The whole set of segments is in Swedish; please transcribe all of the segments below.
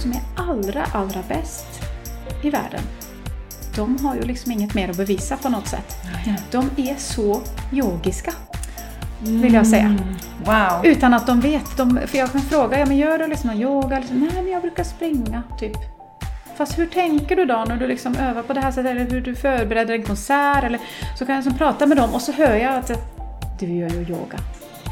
som är allra, allra bäst i världen, de har ju liksom inget mer att bevisa på något sätt. De är så yogiska, vill jag säga. Mm. Wow! Utan att de vet. De, för jag kan fråga, ja men gör du liksom någon yoga? Liksom, Nej men jag brukar springa, typ. Fast hur tänker du då när du liksom övar på det här sättet? Eller hur du förbereder en konsert? Eller, så kan jag liksom prata med dem och så hör jag att du gör ju yoga.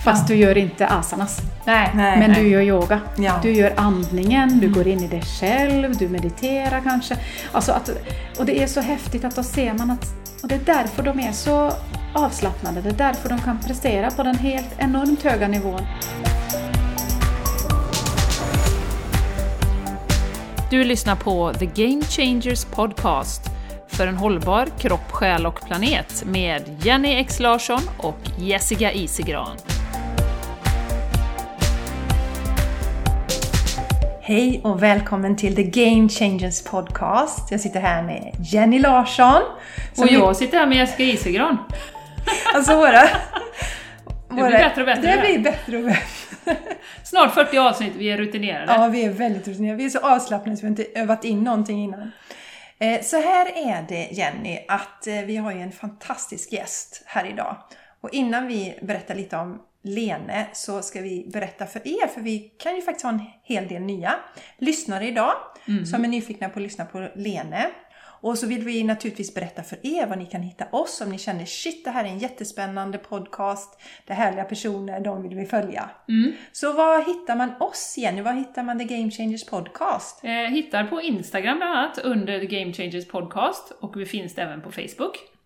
Fast du gör inte asanas. Nej, nej, men nej. du gör yoga. Ja. Du gör andningen, du går in i dig själv, du mediterar kanske. Alltså att, och det är så häftigt att då ser man att och det är därför de är så avslappnade. Det är därför de kan prestera på den helt enormt höga nivån. Du lyssnar på The Game Changers Podcast för en hållbar kropp, själ och planet med Jenny X Larsson och Jessica Isigran. Hej och välkommen till The Game Changers Podcast. Jag sitter här med Jenny Larsson. Och jag sitter här med Jessica Isigran. Alltså våra... blir bättre och bättre, Det det. blir bättre och bättre. Snart 40 avsnitt, vi är rutinerade. Ja, vi är väldigt rutinerade. Vi är så avslappnade så vi har inte övat in någonting innan. Eh, Så här är det Jenny, att eh, vi har ju en fantastisk gäst här idag. Och innan vi berättar lite om Lene så ska vi berätta för er, för vi kan ju faktiskt ha en hel del nya lyssnare idag som är nyfikna på att lyssna på Lene. Och så vill vi naturligtvis berätta för er var ni kan hitta oss om ni känner shit, det här är en jättespännande podcast, det är härliga personer, de vill vi följa. Så var hittar man oss Jenny? Var hittar man The Game Changers Podcast? Eh, hittar på Instagram bland annat under The Game Changers Podcast och vi finns även på Facebook.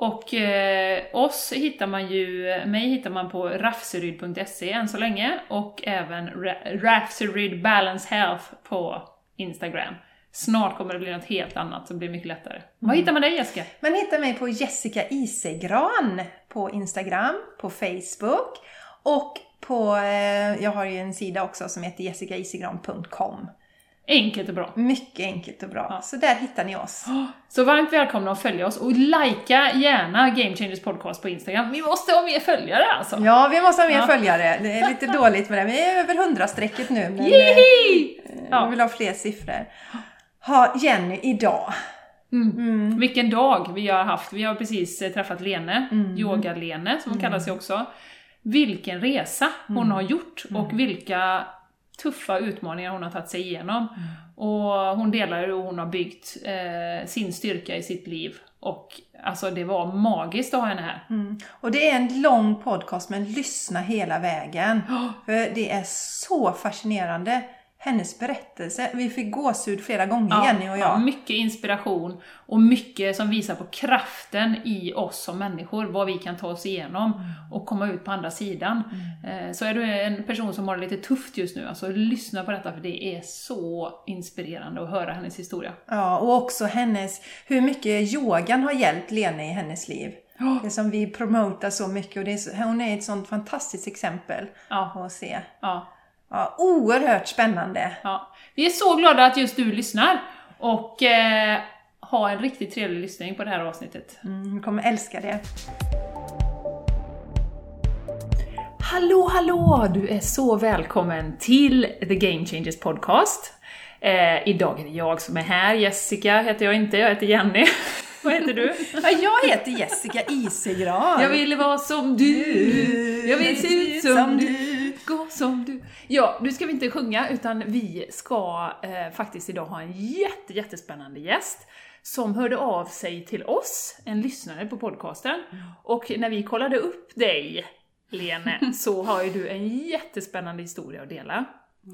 Och eh, oss hittar man ju, mig hittar man på rafseryd.se än så länge och även Ra- Rafseryd Balance Health på Instagram. Snart kommer det bli något helt annat som blir mycket lättare. Var hittar man dig Jessica? Man hittar mig på Jessica Isegran på Instagram, på Facebook och på, eh, jag har ju en sida också som heter jessicaisigran.com. Enkelt och bra. Mycket enkelt och bra. Så där hittar ni oss. Så varmt välkomna att följa oss och likea gärna Game Changers Podcast på Instagram. Vi måste ha mer följare alltså! Ja, vi måste ha mer Ja. följare. Det är lite dåligt med det. Vi är över 100-strecket nu. Men eh, Jihi! vi Ja. vill ha fler siffror. Ha Jenny idag. Vilken dag vi har haft. Vi har precis eh, träffat Lene, Yoga-Lene som hon kallar sig också. Vilken resa hon har gjort och vilka tuffa utmaningar hon har tagit sig igenom. Och hon delar hur hon har byggt eh, sin styrka i sitt liv. Och alltså det var magiskt att ha henne här. Mm. Och det är en lång podcast men lyssna hela vägen. För det är så fascinerande. Hennes berättelse. Vi fick gåshud flera gånger Jenny och jag. Ja, mycket inspiration och mycket som visar på kraften i oss som människor, vad vi kan ta oss igenom Mm. och komma ut på andra sidan. Eh, Så är du en person som har det lite tufft just nu, alltså lyssna på detta för det är så inspirerande att höra hennes historia. Ja, och också hennes, hur mycket yogan har hjälpt Lene i hennes liv. Det som vi promotar så mycket och det är hon är ett sånt fantastiskt exempel Ja. att se. Ja, Ja, oerhört spännande. ja. Vi är så glada att just du lyssnar och eh, ha en riktigt trevlig lyssning på det här avsnittet. Mm, kommer älska det. Hallå, hallå! Du är så välkommen till The Game Changers Podcast. Eh, idag är det jag som är här. Jessica heter jag inte, jag heter Jenny. Vad heter du? Ja, jag heter Jessica Isegran. Jag vill vara som du, jag vill se ut som du, gå som du. Ja, nu ska vi inte sjunga, utan vi ska eh, faktiskt idag ha en jätte, jättespännande gäst som hörde av sig till oss, en lyssnare på podcasten. Och när vi kollade upp dig, Lene, så har ju du en jättespännande historia att dela.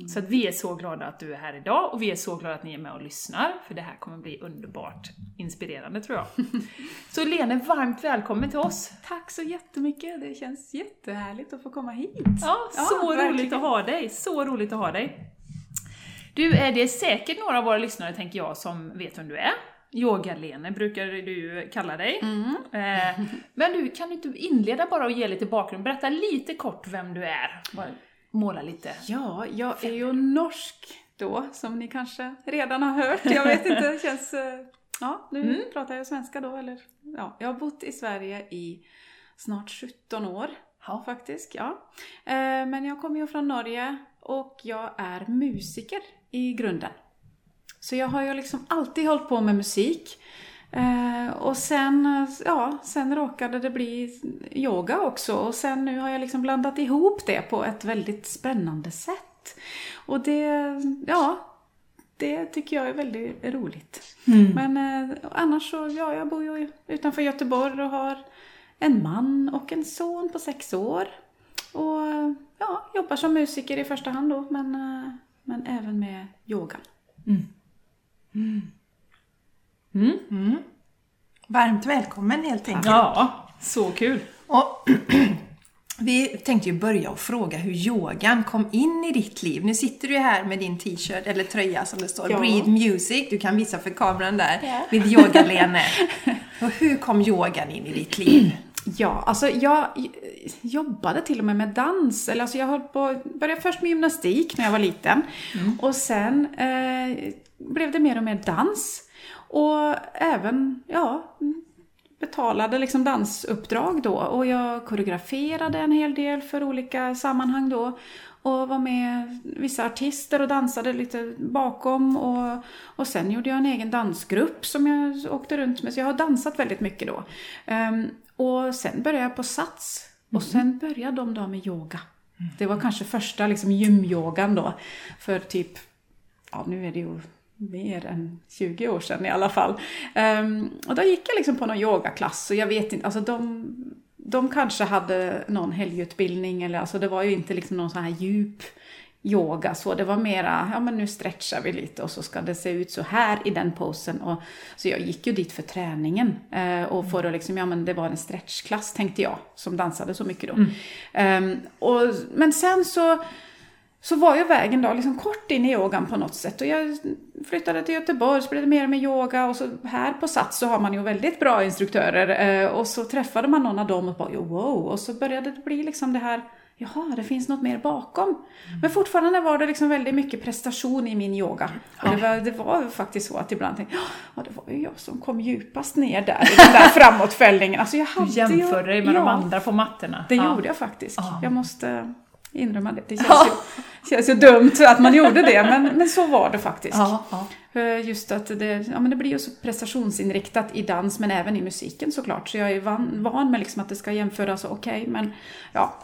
Så att vi är så glada att du är här idag och vi är så glada att ni är med och lyssnar, för det här kommer bli underbart inspirerande tror jag. Så Lene, varmt välkommen till oss! Tack så jättemycket, det känns jättehärligt att få komma hit. Ja, så verkligen. roligt att ha dig! Så roligt att ha dig! Du, är det är säkert några av våra lyssnare, tänker jag, som vet vem du är. Yoga-Lene brukar du kalla dig. Eh, men du, kan du inte inleda bara och ge lite bakgrund? Berätta lite kort vem du är. Måla lite. Ja, jag är ju norsk då, som ni kanske redan har hört. Jag vet inte, det känns... eh, Ja, nu pratar jag svenska då, eller? Ja, jag har bott i Sverige i snart 17 år. Ja, faktiskt. Ja. Eh, men jag kommer ju från Norge och jag är musiker i grunden. Så jag har ju liksom alltid hållit på med musik. Eh, och sen, ja, sen råkade det bli yoga också och sen nu har jag liksom blandat ihop det på ett väldigt spännande sätt. Och det, ja, det tycker jag är väldigt roligt. Men eh, annars så, ja, jag bor ju utanför Göteborg och har en man och en son på sex år. Och ja, jobbar som musiker i första hand då, men, eh, men även med yoga. Varmt välkommen helt enkelt. Ja, så kul. Och vi tänkte ju börja och fråga hur yogan kom in i ditt liv. Nu sitter du här med din t-shirt eller tröja som det står Ja. Breathe Music. Du kan visa för kameran där. Vid yoga-Lene. och hur kom yogan in i ditt liv? Ja, alltså jag jobbade till och med med dans. Eller alltså jag höll på, började först med gymnastik när jag var liten. Och sen eh, blev det mer och mer dans. Och även, ja, betalade liksom dansuppdrag då. Och jag koreograferade en hel del för olika sammanhang då. Och var med vissa artister och dansade lite bakom. Och, och sen gjorde jag en egen dansgrupp som jag åkte runt med. Så jag har dansat väldigt mycket då. Ehm, och sen började jag på Sats. Och sen började de då med yoga. Det var kanske första liksom gymyogan då. För typ, ja nu är det ju mer än 20 år sedan i alla fall. Ehm, och då gick jag liksom på någon yogaklass och jag vet inte, alltså de, de kanske hade någon helgutbildning eller alltså det var ju inte liksom någon sån här djup yoga så. Det var mera, ja men nu stretchar vi lite och så ska det se ut så här i den posen. Och, så jag gick ju dit för träningen. Eh, och för att liksom, ja men det var en stretchklass tänkte jag, som dansade så mycket då. Ehm, och, men sen så så var ju vägen då liksom kort in i yogan på något sätt. Och jag flyttade till Göteborg, så blev det mer med yoga och så här på Sats så har man ju väldigt bra instruktörer. Eh, och så träffade man någon av dem och bara "Jo, wow, och så började det bli liksom det här Jaha, det finns något mer bakom. Men fortfarande var det liksom väldigt mycket prestation i min yoga. Och det, var, det var faktiskt så att ibland tänkte jag, ja det var ju jag som kom djupast ner där i den där framåtfällningen. Alltså jag Du hade jämför ju, dig med de ja. andra på mattorna. Det Ja. gjorde jag faktiskt. Ja. Jag måste inrymma det. Det känns, ju, känns ju dumt att man gjorde det, men, men så var det faktiskt. Ja, ja. Eh, Just att det, ja, men det blir ju så prestationsinriktat i dans, men även i musiken såklart. Så jag är van, van med liksom att det ska jämföras, okej, men ja.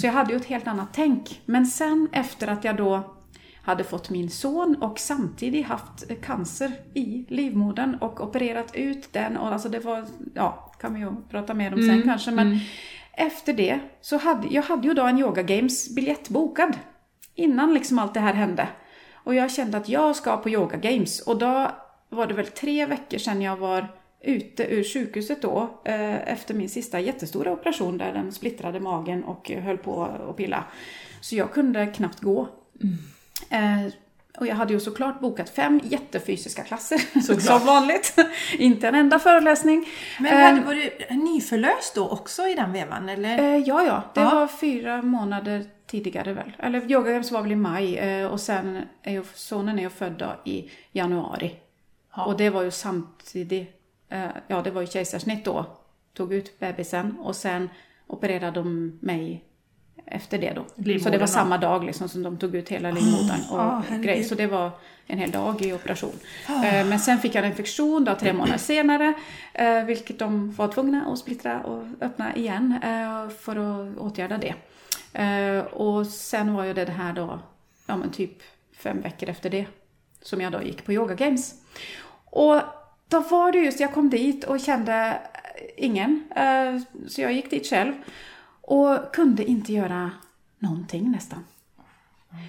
Så jag hade ju ett helt annat tänk. Men sen efter att jag då hade fått min son och samtidigt haft cancer i livmodern och opererat ut den och alltså det var, ja, kan vi ju prata mer om sen kanske, men efter det så hade jag hade ju då en Yoga Games biljett bokad innan liksom allt det här hände. Och jag kände att jag ska på Yoga Games och då var det väl tre veckor sedan jag var ute ur sjukhuset då eh, efter min sista jättestora operation där den splittrade magen och höll på att pilla. Så jag kunde knappt gå. Eh, och jag hade ju såklart bokat fem jättefysiska klasser, som vanligt. Inte en enda föreläsning. Men Eh, hade, var du nyförlöst då också i den vevan eller? Eh, ja, ja. Det Ja. var fyra månader tidigare väl. Eller Yoga Games var väl i maj eh, och sen är ju sonen är ju född då i januari. Och det var ju samtidigt, eh, ja det var ju kejsarsnitt då. Tog ut bebisen och sen opererade de mig efter det då. Livmodern så det var samma dag liksom som de tog ut hela livmodern och ah, herregud. grej. Så det var en hel dag i operation. Eh, Men sen fick jag en infektion då tre månader senare. eh, Vilket de var tvungna att splittra och öppna igen eh, för att åtgärda det. Och sen var ju det här då, ja men typ fem veckor efter det. Som jag då gick på Yoga Games. Och då var det just, jag kom dit och kände ingen. Så jag gick dit själv. Och kunde inte göra någonting nästan.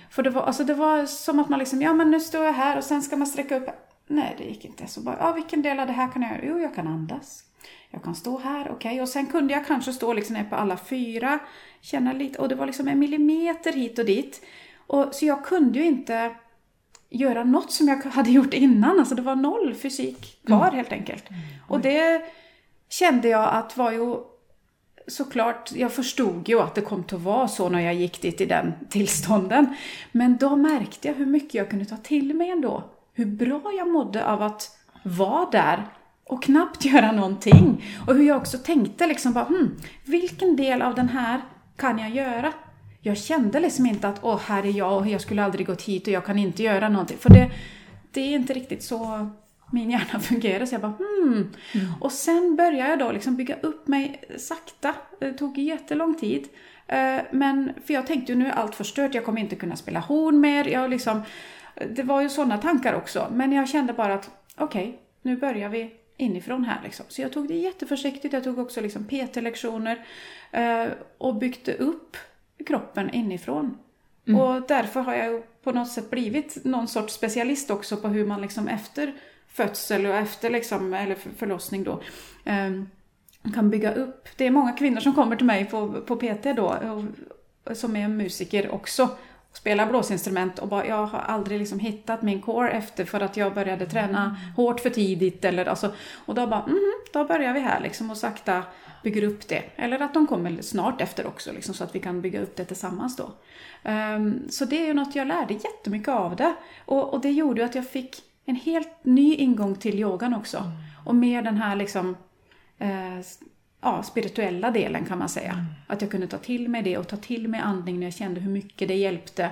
För det var, alltså det var som att man liksom, ja men nu står jag här och sen ska man sträcka upp. Nej, det gick inte. Så bara, ja vilken del av det här kan jag göra? Jo, jag kan andas. Jag kan stå här, okej. Och sen kunde jag kanske stå liksom ner på alla fyra. Känna lite, och det var liksom en millimeter hit och dit. Och, så jag kunde ju inte göra något som jag hade gjort innan. Alltså det var noll fysik kvar helt enkelt. Och det kände jag att var ju såklart, jag förstod ju att det kom att vara så när jag gick dit i den tillstånden. Men då märkte jag hur mycket jag kunde ta till mig ändå. Hur bra jag mådde av att vara där och knappt göra någonting. Och hur jag också tänkte liksom bara, hmm, vilken del av den här kan jag göra? Jag kände liksom inte att åh, här är jag och jag skulle aldrig gått hit och jag kan inte göra någonting. För det, det är inte riktigt så min hjärna fungerar. Så jag bara hmm. Och sen började jag då liksom bygga upp mig sakta. Det tog jättelång tid. Eh, Men för jag tänkte ju nu är allt förstört, jag kommer inte kunna spela horn mer. Jag liksom, det var ju sådana tankar också. Men jag kände bara att okej, nu börjar vi inifrån här liksom. Så jag tog det jätteförsiktigt. Jag tog också liksom PT-lektioner eh, och byggde upp kroppen inifrån. Och därför har jag på något sätt blivit någon sorts specialist också på hur man liksom efter födsel och efter liksom, eller förlossning då ehm, kan bygga upp. Det är många kvinnor som kommer till mig på, på PT då och, som är musiker också spela spelar blåsinstrument och bara, jag har aldrig liksom hittat min core efter för att jag började träna hårt för tidigt eller alltså, och då bara, mm, då börjar vi här liksom och sakta bygger upp det. Eller att de kommer snart efter också liksom, så att vi kan bygga upp det tillsammans då. Um, så det är ju något jag lärde jättemycket av det. Och, och det gjorde ju att jag fick en helt ny ingång till yogan också. Och mer den här liksom eh, ja, spirituella delen kan man säga. Att jag kunde ta till mig det och ta till mig andning när jag kände hur mycket det hjälpte.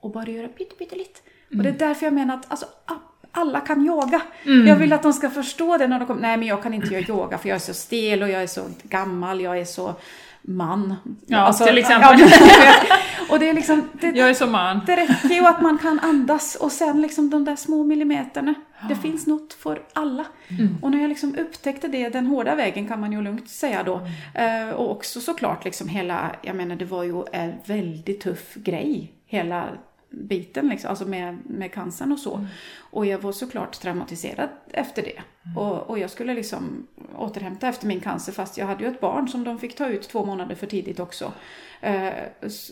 Och bara göra pytte, pytte lite. Och det är därför jag menar att alltså, alla kan yoga. Jag vill att de ska förstå det när de kommer. Nej, men jag kan inte göra yoga för jag är så stel och jag är så gammal, jag är så man. Alltså, Ja, till exempel. ja, och det är liksom, det, Jag är som man. det räcker ju att man kan andas och sen liksom de där små millimeterna. Det finns något för alla. Och när jag liksom upptäckte det den hårda vägen kan man ju lugnt säga då. Eh, och också såklart liksom hela, jag menar det var ju en väldigt tuff grej. Hela biten liksom, alltså med, med cancern och så. Och jag var såklart traumatiserad efter det. Och, och jag skulle liksom återhämta efter min cancer fast jag hade ju ett barn som de fick ta ut två månader för tidigt också. Eh,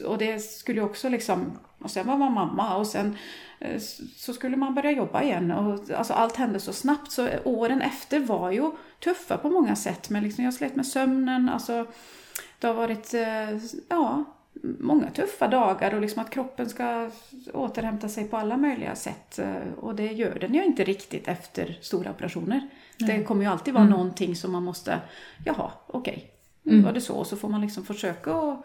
och det skulle också liksom, och sen var man mamma och sen eh, så skulle man börja jobba igen. Och, alltså allt hände så snabbt så åren efter var ju tuffa på många sätt. Men liksom jag slet med sömnen, alltså det har varit, eh, ja, många tuffa dagar och liksom att kroppen ska återhämta sig på alla möjliga sätt. Eh, Och det gör den ju inte riktigt efter stora operationer. Det kommer ju alltid vara någonting som man måste, jaha, okej, nu var det så. Och så får man liksom försöka att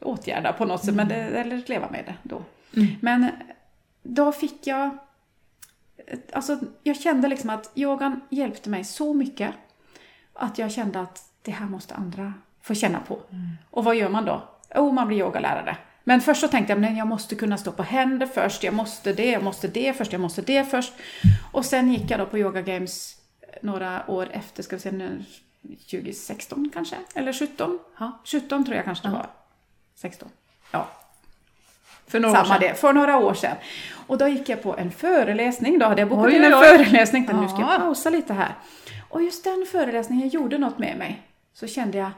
åtgärda på något sätt, men det, eller leva med det då. Men då fick jag, alltså jag kände liksom att yogan hjälpte mig så mycket att jag kände att det här måste andra få känna på. Och vad gör man då? Jo, man blir yogalärare. Men först så tänkte jag, men jag måste kunna stå på händer först, jag måste det, jag måste det först, jag måste det först. Och sen gick jag då på Yoga Games några år efter, ska vi se nu, 2016 kanske? Eller 17? Ja, 17 tror jag kanske det var. 16. Ja, För några år samma sedan. det, för några år sedan. Och då gick jag på en föreläsning, då hade jag bokat Oj, in en oj, föreläsning. Nu ska Ja. jag pausa lite här. Och just den föreläsningen gjorde något med mig. Så kände jag,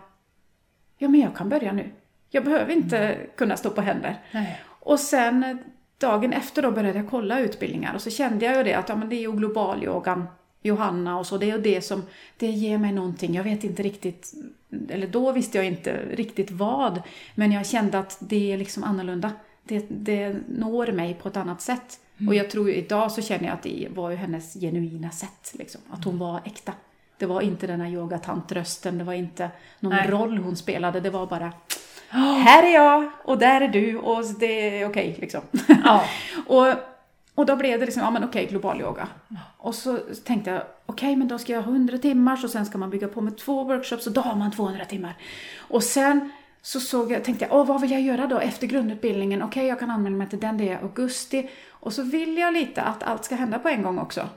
ja men jag kan börja nu. Jag behöver inte kunna stå på händer. Nej. Och sen eh, dagen efter då började jag kolla utbildningar och så kände jag ju det att ja, men det är ju globalyogan, Johanna och så, det är ju det som, det ger mig någonting. Jag vet inte riktigt, eller då visste jag inte riktigt vad, men jag kände att det är liksom annorlunda. Det, det når mig på ett annat sätt. Och jag tror idag så känner jag att det var ju hennes genuina sätt, liksom, att hon var äkta. Det var inte den här yogatantrösten, det var inte någon Nej. roll hon spelade, det var bara här är jag och där är du och det är okej liksom. Ja. och, och då blev det liksom, ja men okej, global yoga. Och så tänkte jag, okej men då ska jag ha 100 timmar och sen ska man bygga på med två workshops och då har man 200 timmar. Och sen så såg jag, tänkte jag, åh vad vill jag göra då efter grundutbildningen? Okej, jag kan anmäla mig till den, det är augusti. Och så vill jag lite att allt ska hända på en gång också.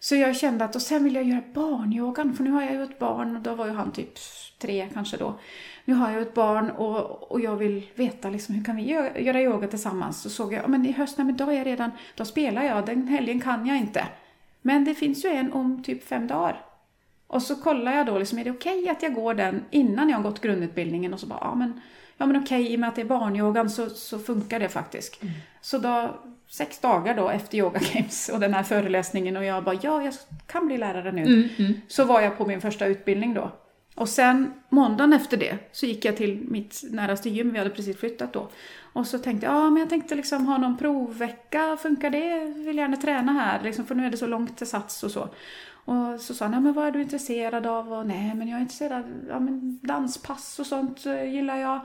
Så jag kände att, och sen vill jag göra barnyogan, för nu har jag ju ett barn, och då var ju han typ tre kanske då. Nu har jag ett barn och, och jag vill veta liksom, hur kan vi göra, göra yoga tillsammans? Så såg jag, ja, men i höst, nej men då är jag redan, då spelar jag, den helgen kan jag inte. Men det finns ju en om typ fem dagar. Och så kollar jag då, liksom, är det okej att jag går den innan jag har gått grundutbildningen? Och så bara, ja men, ja, men okej, i och med att det är barnyogan så, så funkar det faktiskt. Så då, sex dagar då efter Yoga Games och den här föreläsningen och jag bara, ja, jag kan bli lärare nu. Mm, mm. Så var jag på min första utbildning då. Och sen måndagen efter det så gick jag till mitt näraste gym, vi hade precis flyttat då. Och så tänkte jag, ja men jag tänkte liksom ha någon provvecka, funkar det? Vill gärna träna här, liksom, för nu är det så långt till Sats och så. Och så sa han, ja, men vad är du intresserad av? Och nej, men jag är intresserad av ja, men danspass och sånt eh, gillar jag.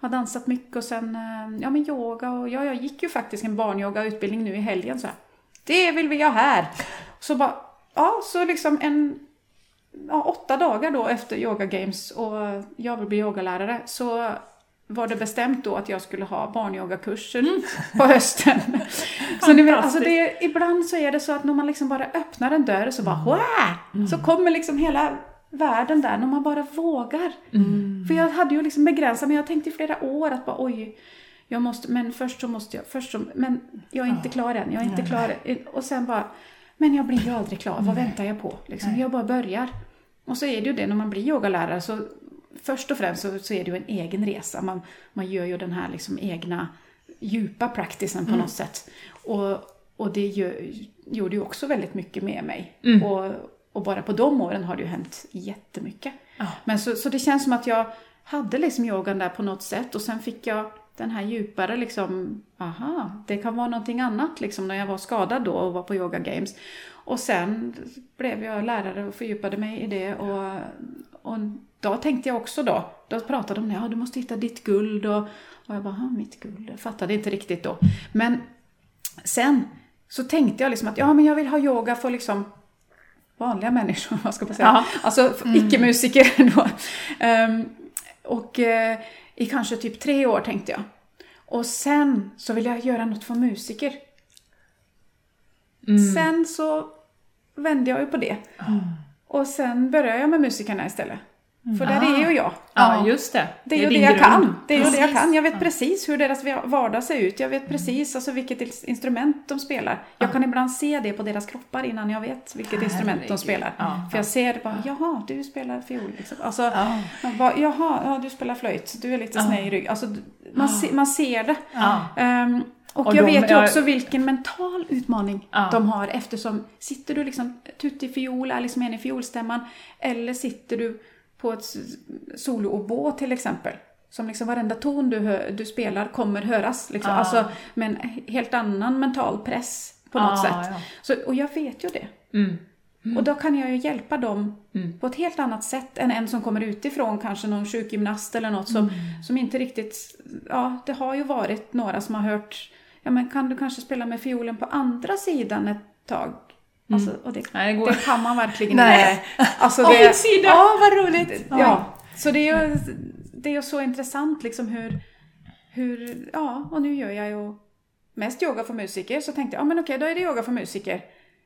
har dansat mycket och sen eh, ja, men yoga och ja, jag gick ju faktiskt en barnyogautbildning nu i helgen så här. Det vill vi ha här! Så bara, ja, så liksom en ja, åtta dagar då efter Yoga Games och jag vill bli yogalärare så var det bestämt då att jag skulle ha barnyogakurser på hösten. så ni vet, alltså det, ibland så är det så att när man liksom bara öppnar en dörr så bara Wah! så kommer liksom hela världen där när man bara vågar. För jag hade ju liksom begränsat men jag tänkte i flera år att bara oj, jag måste, men först så måste jag, först så, men jag är inte klar än, jag är inte klar än. Och sen bara, men jag blir ju aldrig klar, vad väntar jag på? Liksom, jag bara börjar. Och så är det ju det när man blir yogalärare så först och främst så, så är det ju en egen resa. Man, man gör ju den här liksom egna djupa practicen på något sätt. Och, och det gör, gjorde ju också väldigt mycket med mig. Och, och bara på de åren har det ju hänt jättemycket. Men så, så det känns som att jag hade liksom yogan där på något sätt och sen fick jag den här djupare liksom, aha, det kan vara någonting annat liksom när jag var skadad då och var på Yoga Games. Och sen blev jag lärare och fördjupade mig i det och, och då tänkte jag också då, då pratade de om ja, du måste hitta ditt guld och, och jag bara, mitt guld, jag fattade inte riktigt då. Men sen så tänkte jag liksom att ja, men jag vill ha yoga för liksom vanliga människor, vad ska man säga? Ja. Alltså icke-musiker då. Ehm, och eh, i kanske typ tre år tänkte jag. Och sen så vill jag göra något för musiker. Sen så vände jag ju på det. Och sen började jag med musikerna istället. För där är ju jag. Ja, just det. Det är ju det jag grund. kan. Det är ju det jag kan. Jag vet precis hur deras vardag ser ut. Jag vet precis alltså, vilket ins- instrument de spelar. Jag kan ibland se det på deras kroppar innan jag vet vilket instrument de Herregud. spelar. Ja, För jag ser bara, jaha, du spelar fiol. Liksom. Alltså, Ja. man bara, jaha, ja, du spelar flöjt. Du är lite sned i rygg. Alltså, man, se, man ser det. Ja. Ehm, och, Och jag de vet ju också vilken mental utmaning Ja. de har eftersom sitter du liksom tutti fiol, är liksom en i fiolstämman eller sitter du på ett solo till exempel som liksom varenda ton du, hör, du spelar kommer höras. Liksom. Ja. Alltså med en helt annan mental press på något Ja, sätt. ja. Så, och jag vet ju det. Mm. Och då kan jag ju hjälpa dem på ett helt annat sätt än en som kommer utifrån, kanske någon sjukgymnast eller något som, som inte riktigt... Ja, det har ju varit några som har hört, ja men kan du kanske spela med fiolen på andra sidan ett tag? Alltså, och det, Nej, det går- det kan man verkligen Nej. inte. Alltså, det, sida. Ja, vad roligt! ja, så det är ju det är så intressant liksom hur, hur, ja, och nu gör jag ju mest yoga för musiker, så tänkte jag, ja men okej, då är det yoga för musiker.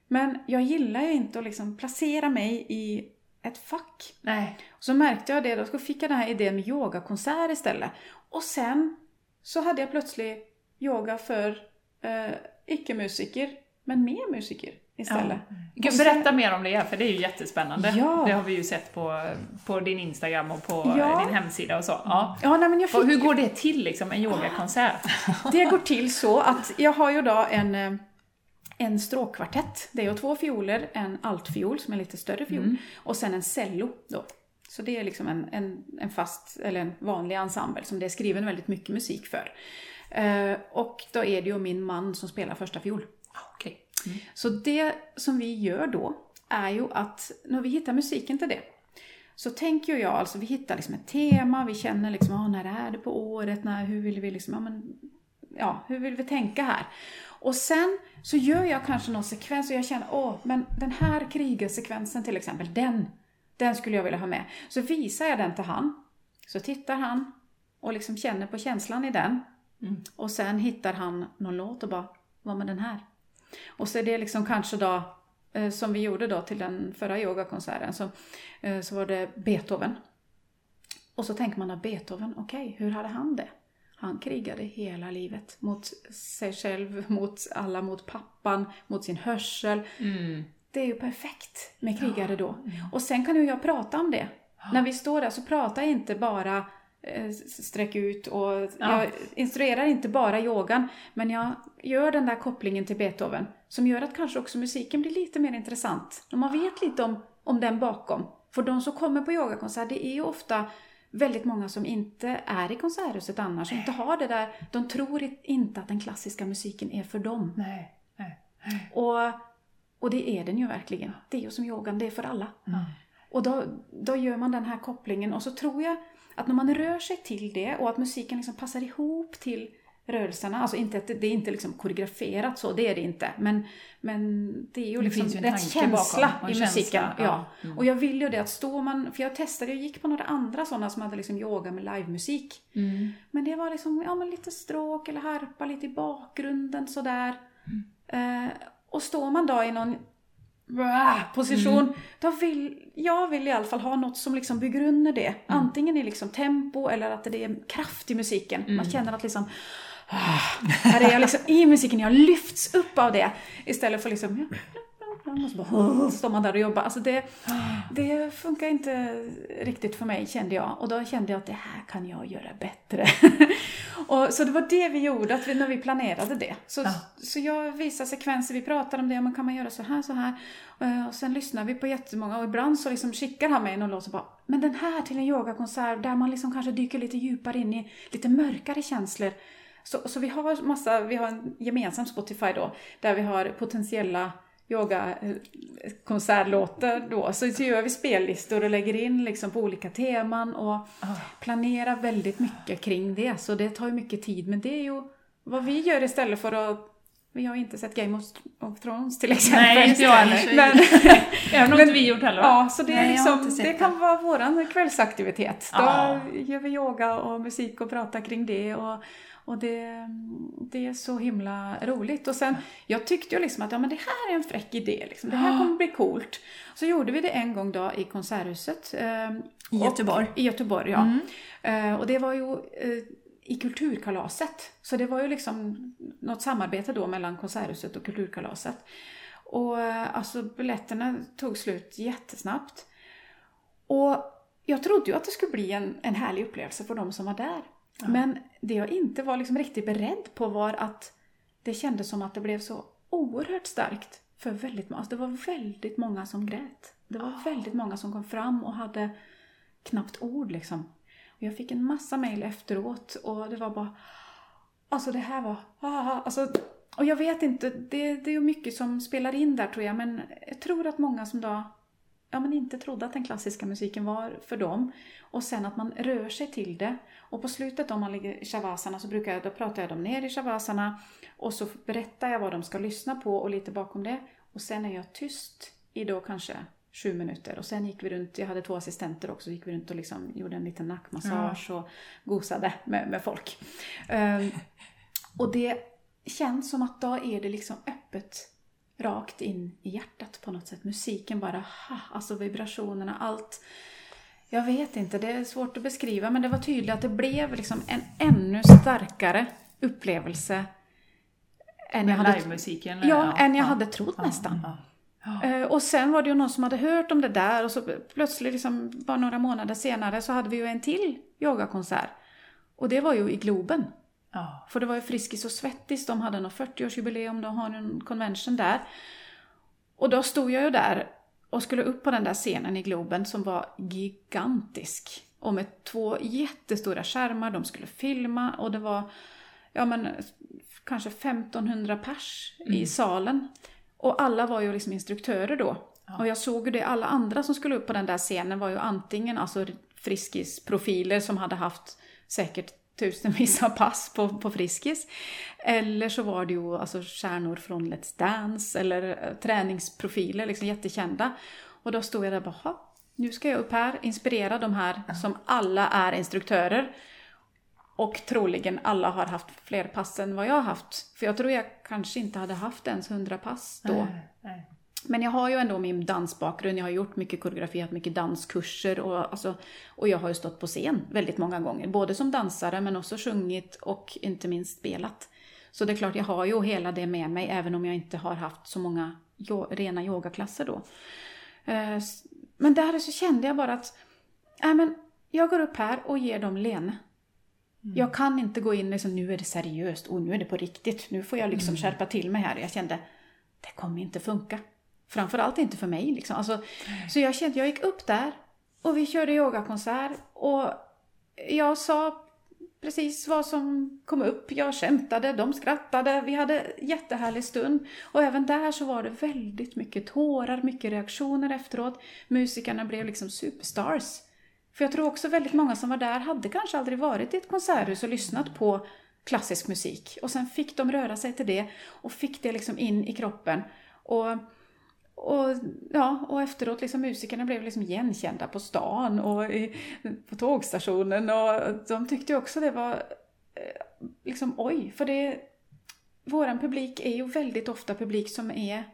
Men jag gillar ju inte att liksom placera mig i ett fack. Nej. Och så märkte jag det, då så fick jag den här idén med yogakonsert istället. Och sen så hade jag plötsligt yoga för eh, icke-musiker, men med musiker istället. Och sen- berätta mer om det, för det är ju jättespännande. Ja. Det har vi ju sett på, på din Instagram och på Ja. din hemsida och så. Ja. Ja, nej, men jag fick, Och hur går det till, liksom, en yogakonsert? Det går till så att jag har ju då en, eh, en stråkkvartett. Det är två fioler, en altfiol som är en lite större fiol och sen en cello då. Så det är liksom en, en, en fast, eller en vanlig ensemble som det är skriven väldigt mycket musik för. Eh, och då är det ju min man som spelar första fiol. Okej. Så det som vi gör då är ju att när vi hittar musiken till det så tänker jag, alltså vi hittar liksom ett tema, vi känner liksom, ah, när är det på året, när, hur vill vi liksom, ja, men, ja, hur vill vi tänka här? Och sen så gör jag kanske någon sekvens och jag känner, åh, men den här krigarsekvensen till exempel, den, den skulle jag vilja ha med. Så visar jag den till han, så tittar han och liksom känner på känslan i den. Och sen hittar han någon låt och bara, vad med den här? Och så är det liksom kanske då, eh, som vi gjorde då till den förra yogakonserten, så, eh, så var det Beethoven. Och så tänker man att Beethoven, okej, hur hade han det? Han krigade hela livet mot sig själv, mot alla, mot pappan, mot sin hörsel. Det är ju perfekt med krigare då. Och sen kan ju jag prata om det. När vi står där så pratar jag inte bara sträck ut och jag instruerar inte bara yogan men jag gör den där kopplingen till Beethoven som gör att kanske också musiken blir lite mer intressant. När man vet lite om, om den bakom. För de som kommer på yogakonsert, det är ju ofta väldigt många som inte är i konserthuset annars, som inte har det där, de tror inte att den klassiska musiken är för dem. Nej. Nej. Och, och det är den ju verkligen. Det är ju som yogan, det är för alla. Och då, då gör man den här kopplingen och så tror jag att när man rör sig till det och att musiken liksom passar ihop till rörelserna, alltså inte att det, det är inte liksom koreograferat så, det är det inte, men, men det är ju Det liksom ju en känsla bakom, i en musiken. känsla, ja. ja. Mm. Och jag vill ju det att står man, för jag testade, jag gick på några andra sådana som hade liksom yoga med livemusik. Mm. Men det var liksom, ja men lite stråk eller harpa lite i bakgrunden sådär. Eh, och står man då i någon position, då vill, jag vill i alla fall ha något som liksom bygger under det. Antingen i liksom tempo eller att det är kraft i musiken. Man känner att liksom, ah, här är jag liksom i musiken, jag lyfts upp av det. Istället för liksom, ja, och så, bara, står man där och jobbar. Alltså det, det funkar inte riktigt för mig kände jag. Och då kände jag att det här kan jag göra bättre. och, så det var det vi gjorde, att vi, när vi planerade det. Så, Ja. så jag visar sekvenser, vi pratar om det, men kan man göra så här, så här. Eh, Och sen lyssnar vi på jättemånga och ibland så liksom skickar han mig någon låt och bara Men den här till en yogakonsert där man liksom kanske dyker lite djupare in i lite mörkare känslor. Så, så vi har massa, vi har en gemensam Spotify då, där vi har potentiella yogakonsertlåtar då. Så, gör vi spellistor och lägger in liksom på olika teman och planerar väldigt mycket kring det. Så det tar ju mycket tid, men det är ju vad vi gör istället för att vi har inte sett Game of Thrones till exempel. Nej, inte jag heller. Men, Även om inte vi gjort heller. Ja, så det, är Nej, liksom, det kan vara våran kvällsaktivitet. Då Ja. gör vi yoga och musik och pratar kring det. Och, och det, det är så himla roligt. Och sen, jag tyckte ju liksom att ja, men det här är en fräck idé. Liksom. Det här kommer bli coolt. Så gjorde vi det en gång då i Konserthuset. eh, I Göteborg. I Göteborg, ja. Eh, och det var ju eh, i Kulturkalaset. Så det var ju liksom något samarbete då mellan Konserthuset och Kulturkalaset. Och eh, alltså biljetterna tog slut jättesnabbt. Och jag trodde ju att det skulle bli en, en härlig upplevelse för de som var där. Men det jag inte var liksom riktigt beredd på var att det kändes som att det blev så oerhört starkt för väldigt många. Alltså det var väldigt många som grät. Det var väldigt många som kom fram och hade knappt ord liksom. Och jag fick en massa mejl efteråt och det var bara Alltså det här var... Ah, alltså, och jag vet inte, det, det är mycket som spelar in där tror jag, men jag tror att många som då ja, men inte trodde att den klassiska musiken var för dem. Och sen att man rör sig till det. Och på slutet om man ligger i shavasana så brukar jag, då pratar jag dem ner i shavasana och så berättar jag vad de ska lyssna på och lite bakom det. Och sen är jag tyst i då kanske sju minuter. Och sen gick vi runt, jag hade två assistenter också, så gick vi runt och liksom gjorde en liten nackmassage och gosade med, med folk. Ehm, och det känns som att då är det liksom öppet rakt in i hjärtat på något sätt. Musiken bara, ha, alltså vibrationerna, allt. Jag vet inte, det är svårt att beskriva men det var tydligt att det blev liksom en ännu starkare upplevelse än jag hade, livemusiken. ja, än jag ja. hade trott nästan. ja. Eh, Och sen var det ju någon som hade hört om det där och så plötsligt, liksom, bara några månader senare, så hade vi ju en till yogakonsert. Och det var ju i Globen. Ja. För det var ju Friskis och Svettis, de hade något 40-årsjubileum, de har en convention där. Och då stod jag ju där och skulle upp på den där scenen i Globen som var gigantisk. Och med två jättestora skärmar, de skulle filma och det var ja men kanske 1500 pers i salen. Och alla var ju liksom instruktörer då. Och jag såg ju det, alla andra som skulle upp på den där scenen var ju antingen alltså Friskis-profiler som hade haft säkert tusenvis av pass på, på Friskis. Eller så var det ju alltså stjärnor från Let's Dance eller eh, träningsprofiler, liksom jättekända. Och då stod jag där och bara, "Ha, nu ska jag upp här, inspirera de här som alla är instruktörer. Och troligen alla har haft fler pass än vad jag har haft. För jag tror jag kanske inte hade haft ens 100 pass då. Nej, nej. Men jag har ju ändå min dansbakgrund, jag har gjort mycket koreografi, haft mycket danskurser och, alltså, och jag har ju stått på scen väldigt många gånger. Både som dansare men också sjungit och inte minst spelat. Så det är klart, jag har ju hela det med mig även om jag inte har haft så många rena yogaklasser då. Eh, Men där så kände jag bara att äh, men jag går upp här och ger dem Lene. Jag kan inte gå in och liksom, nu är det seriöst och nu är det på riktigt. Nu får jag liksom skärpa till mig här. Jag kände, det kommer inte funka. Framförallt inte för mig. Liksom. Alltså, så jag kände, jag gick upp där och vi körde yogakonsert och jag sa precis vad som kom upp. Jag skämtade, de skrattade, vi hade jättehärlig stund. Och även där så var det väldigt mycket tårar, mycket reaktioner efteråt. Musikerna blev liksom superstars. För jag tror också väldigt många som var där hade kanske aldrig varit i ett konserthus och lyssnat på klassisk musik. Och sen fick de röra sig till det och fick det liksom in i kroppen. Och, och, ja, och efteråt liksom musikerna blev liksom igenkända på stan och i, på tågstationen och de tyckte också det var eh, liksom oj, för det våran publik är ju väldigt ofta publik som är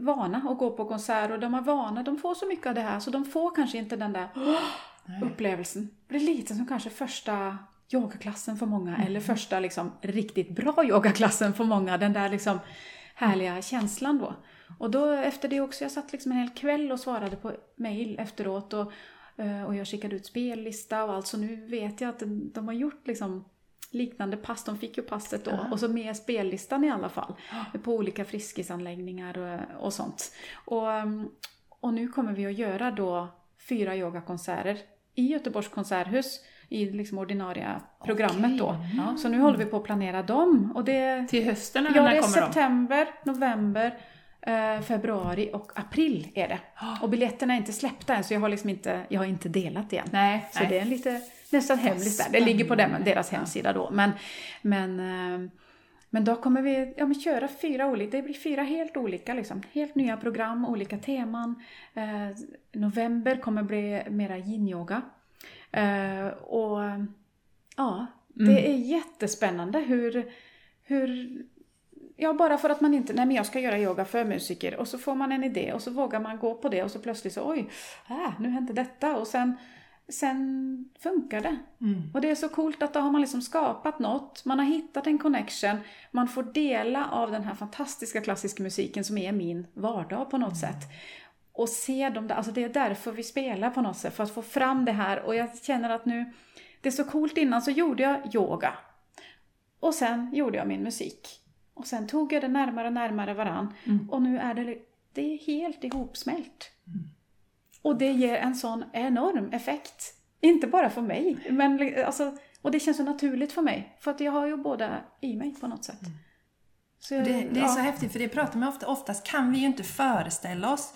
vana att gå på konsert och de är vana, de får så mycket av det här så de får kanske inte den där upplevelsen. Det är lite som kanske första yogaklassen för många Mm. eller första liksom riktigt bra yogaklassen för många, den där liksom härliga känslan då. Och då efter det också, jag satt liksom en hel kväll och svarade på mail efteråt och, eh, och jag skickade ut spellista och allt så nu vet jag att de, de har gjort liksom liknande pass, de fick ju passet då och så med spellistan i alla fall på olika friskisanläggningar och, och sånt. Och, um, och nu kommer vi att göra då fyra yogakonserter i Göteborgs konserthus i liksom ordinarie programmet då. Ja. Så nu håller vi på att planera dem och det Till hösten eller Ja, när det är kommer de? september, november, eh, februari och april är det. Och biljetterna är inte släppta än så jag har liksom inte, jag har inte delat det än. Nej, Så nej. det är lite nästan hemligt där. Det ligger på dem, deras hemsida då. Men, men, eh, men då kommer vi ja, men köra fyra olika, det blir fyra helt olika liksom. Helt nya program, olika teman. Eh, november kommer bli mera yin-yoga. Och ja, det är jättespännande hur, hur Ja, bara för att man inte, nej men jag ska göra yoga för musiker. Och så får man en idé och så vågar man gå på det och så plötsligt så oj, äh, nu hände detta. Och sen, sen funkar det. Och det är så coolt att då har man liksom skapat något, man har hittat en connection, man får dela av den här fantastiska klassiska musiken som är min vardag på något sätt. Och se dem där, alltså det är därför vi spelar på något sätt, för att få fram det här. Och jag känner att nu, det är så coolt. Innan så gjorde jag yoga. Och sen gjorde jag min musik. Och sen tog jag det närmare och närmare varann. Och nu är det, det är helt ihopsmält. Och det ger en sån enorm effekt. Inte bara för mig, men alltså, och det känns så naturligt för mig. För att jag har ju båda i mig på något sätt. Så jag, Det, det är ja. så häftigt, för det pratar man ofta, oftast kan vi ju inte föreställa oss,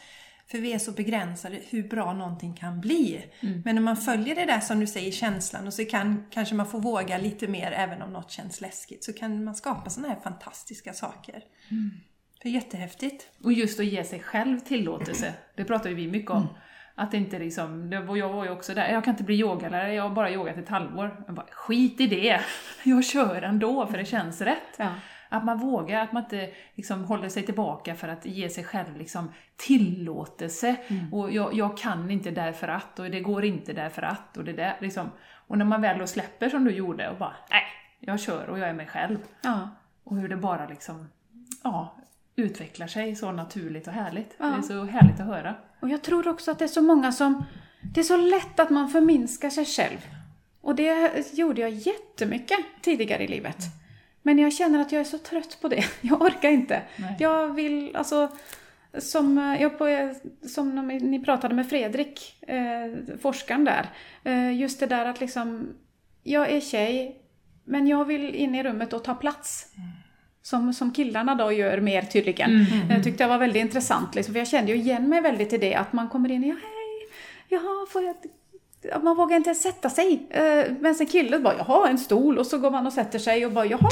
för vi är så begränsade, hur bra någonting kan bli. Men när man följer det där som du säger, känslan, och så kan kanske man få våga lite mer även om något känns läskigt, så kan man skapa sådana här fantastiska saker. Det är jättehäftigt. Och just att ge sig själv tillåtelse, det pratar ju vi mycket om. Att inte liksom, det var, jag var ju också där, jag kan inte bli yogalärare, jag har bara yogat ett halvår. Jag bara, skit i det! Jag kör ändå för det känns rätt. Ja. Att man vågar, att man inte liksom håller sig tillbaka för att ge sig själv liksom tillåtelse. Och jag, jag kan inte därför att, och det går inte därför att, och det där liksom. Och när man väl då släpper som du gjorde och bara, nej, jag kör och jag är mig själv. Ja. Och hur det bara liksom, ja, utvecklar sig så naturligt och härligt. Ja. Det är så härligt att höra. Och jag tror också att det är så många som... Det är så lätt att man förminskar sig själv. Och det gjorde jag jättemycket tidigare i livet. Men jag känner att jag är så trött på det. Jag orkar inte. Nej. Jag vill, alltså... Som, eh, jag på, som när ni pratade med Fredrik, eh, forskaren där. Eh, just det där att liksom... Jag är tjej, men jag vill in i rummet och ta plats. Som, som killarna då gör mer tydligen. Jag tyckte det var väldigt intressant, liksom, för jag kände ju igen mig väldigt i det att man kommer in och ja, hej, jaha, får jag... Man vågar inte sätta sig. Eh, Men sen killen bara, jaha, en stol och så går man och sätter sig och bara, jaha.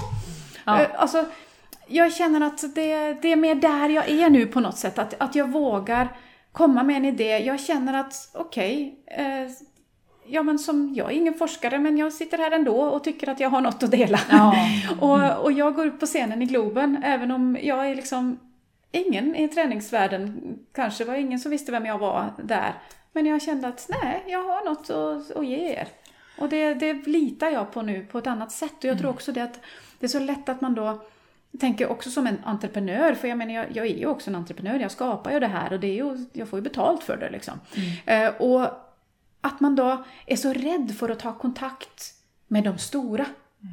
Ja. Eh, Alltså, jag känner att det, det är mer där jag är nu på något sätt. Att, att jag vågar komma med en idé. Jag känner att, okej, eh, ja men som, jag är ingen forskare men jag sitter här ändå och tycker att jag har något att dela. Ja. och, och jag går upp på scenen i Globen även om jag är liksom ingen i träningsvärlden, kanske var ingen som visste vem jag var där. Men jag kände att nej, jag har något att, att ge er. Och det, det litar jag på nu på ett annat sätt. Och jag tror också det att det är så lätt att man då tänker också som en entreprenör, för jag menar jag, jag är ju också en entreprenör, jag skapar ju det här och det är ju, jag får ju betalt för det liksom. Eh, och att man då är så rädd för att ta kontakt med de stora.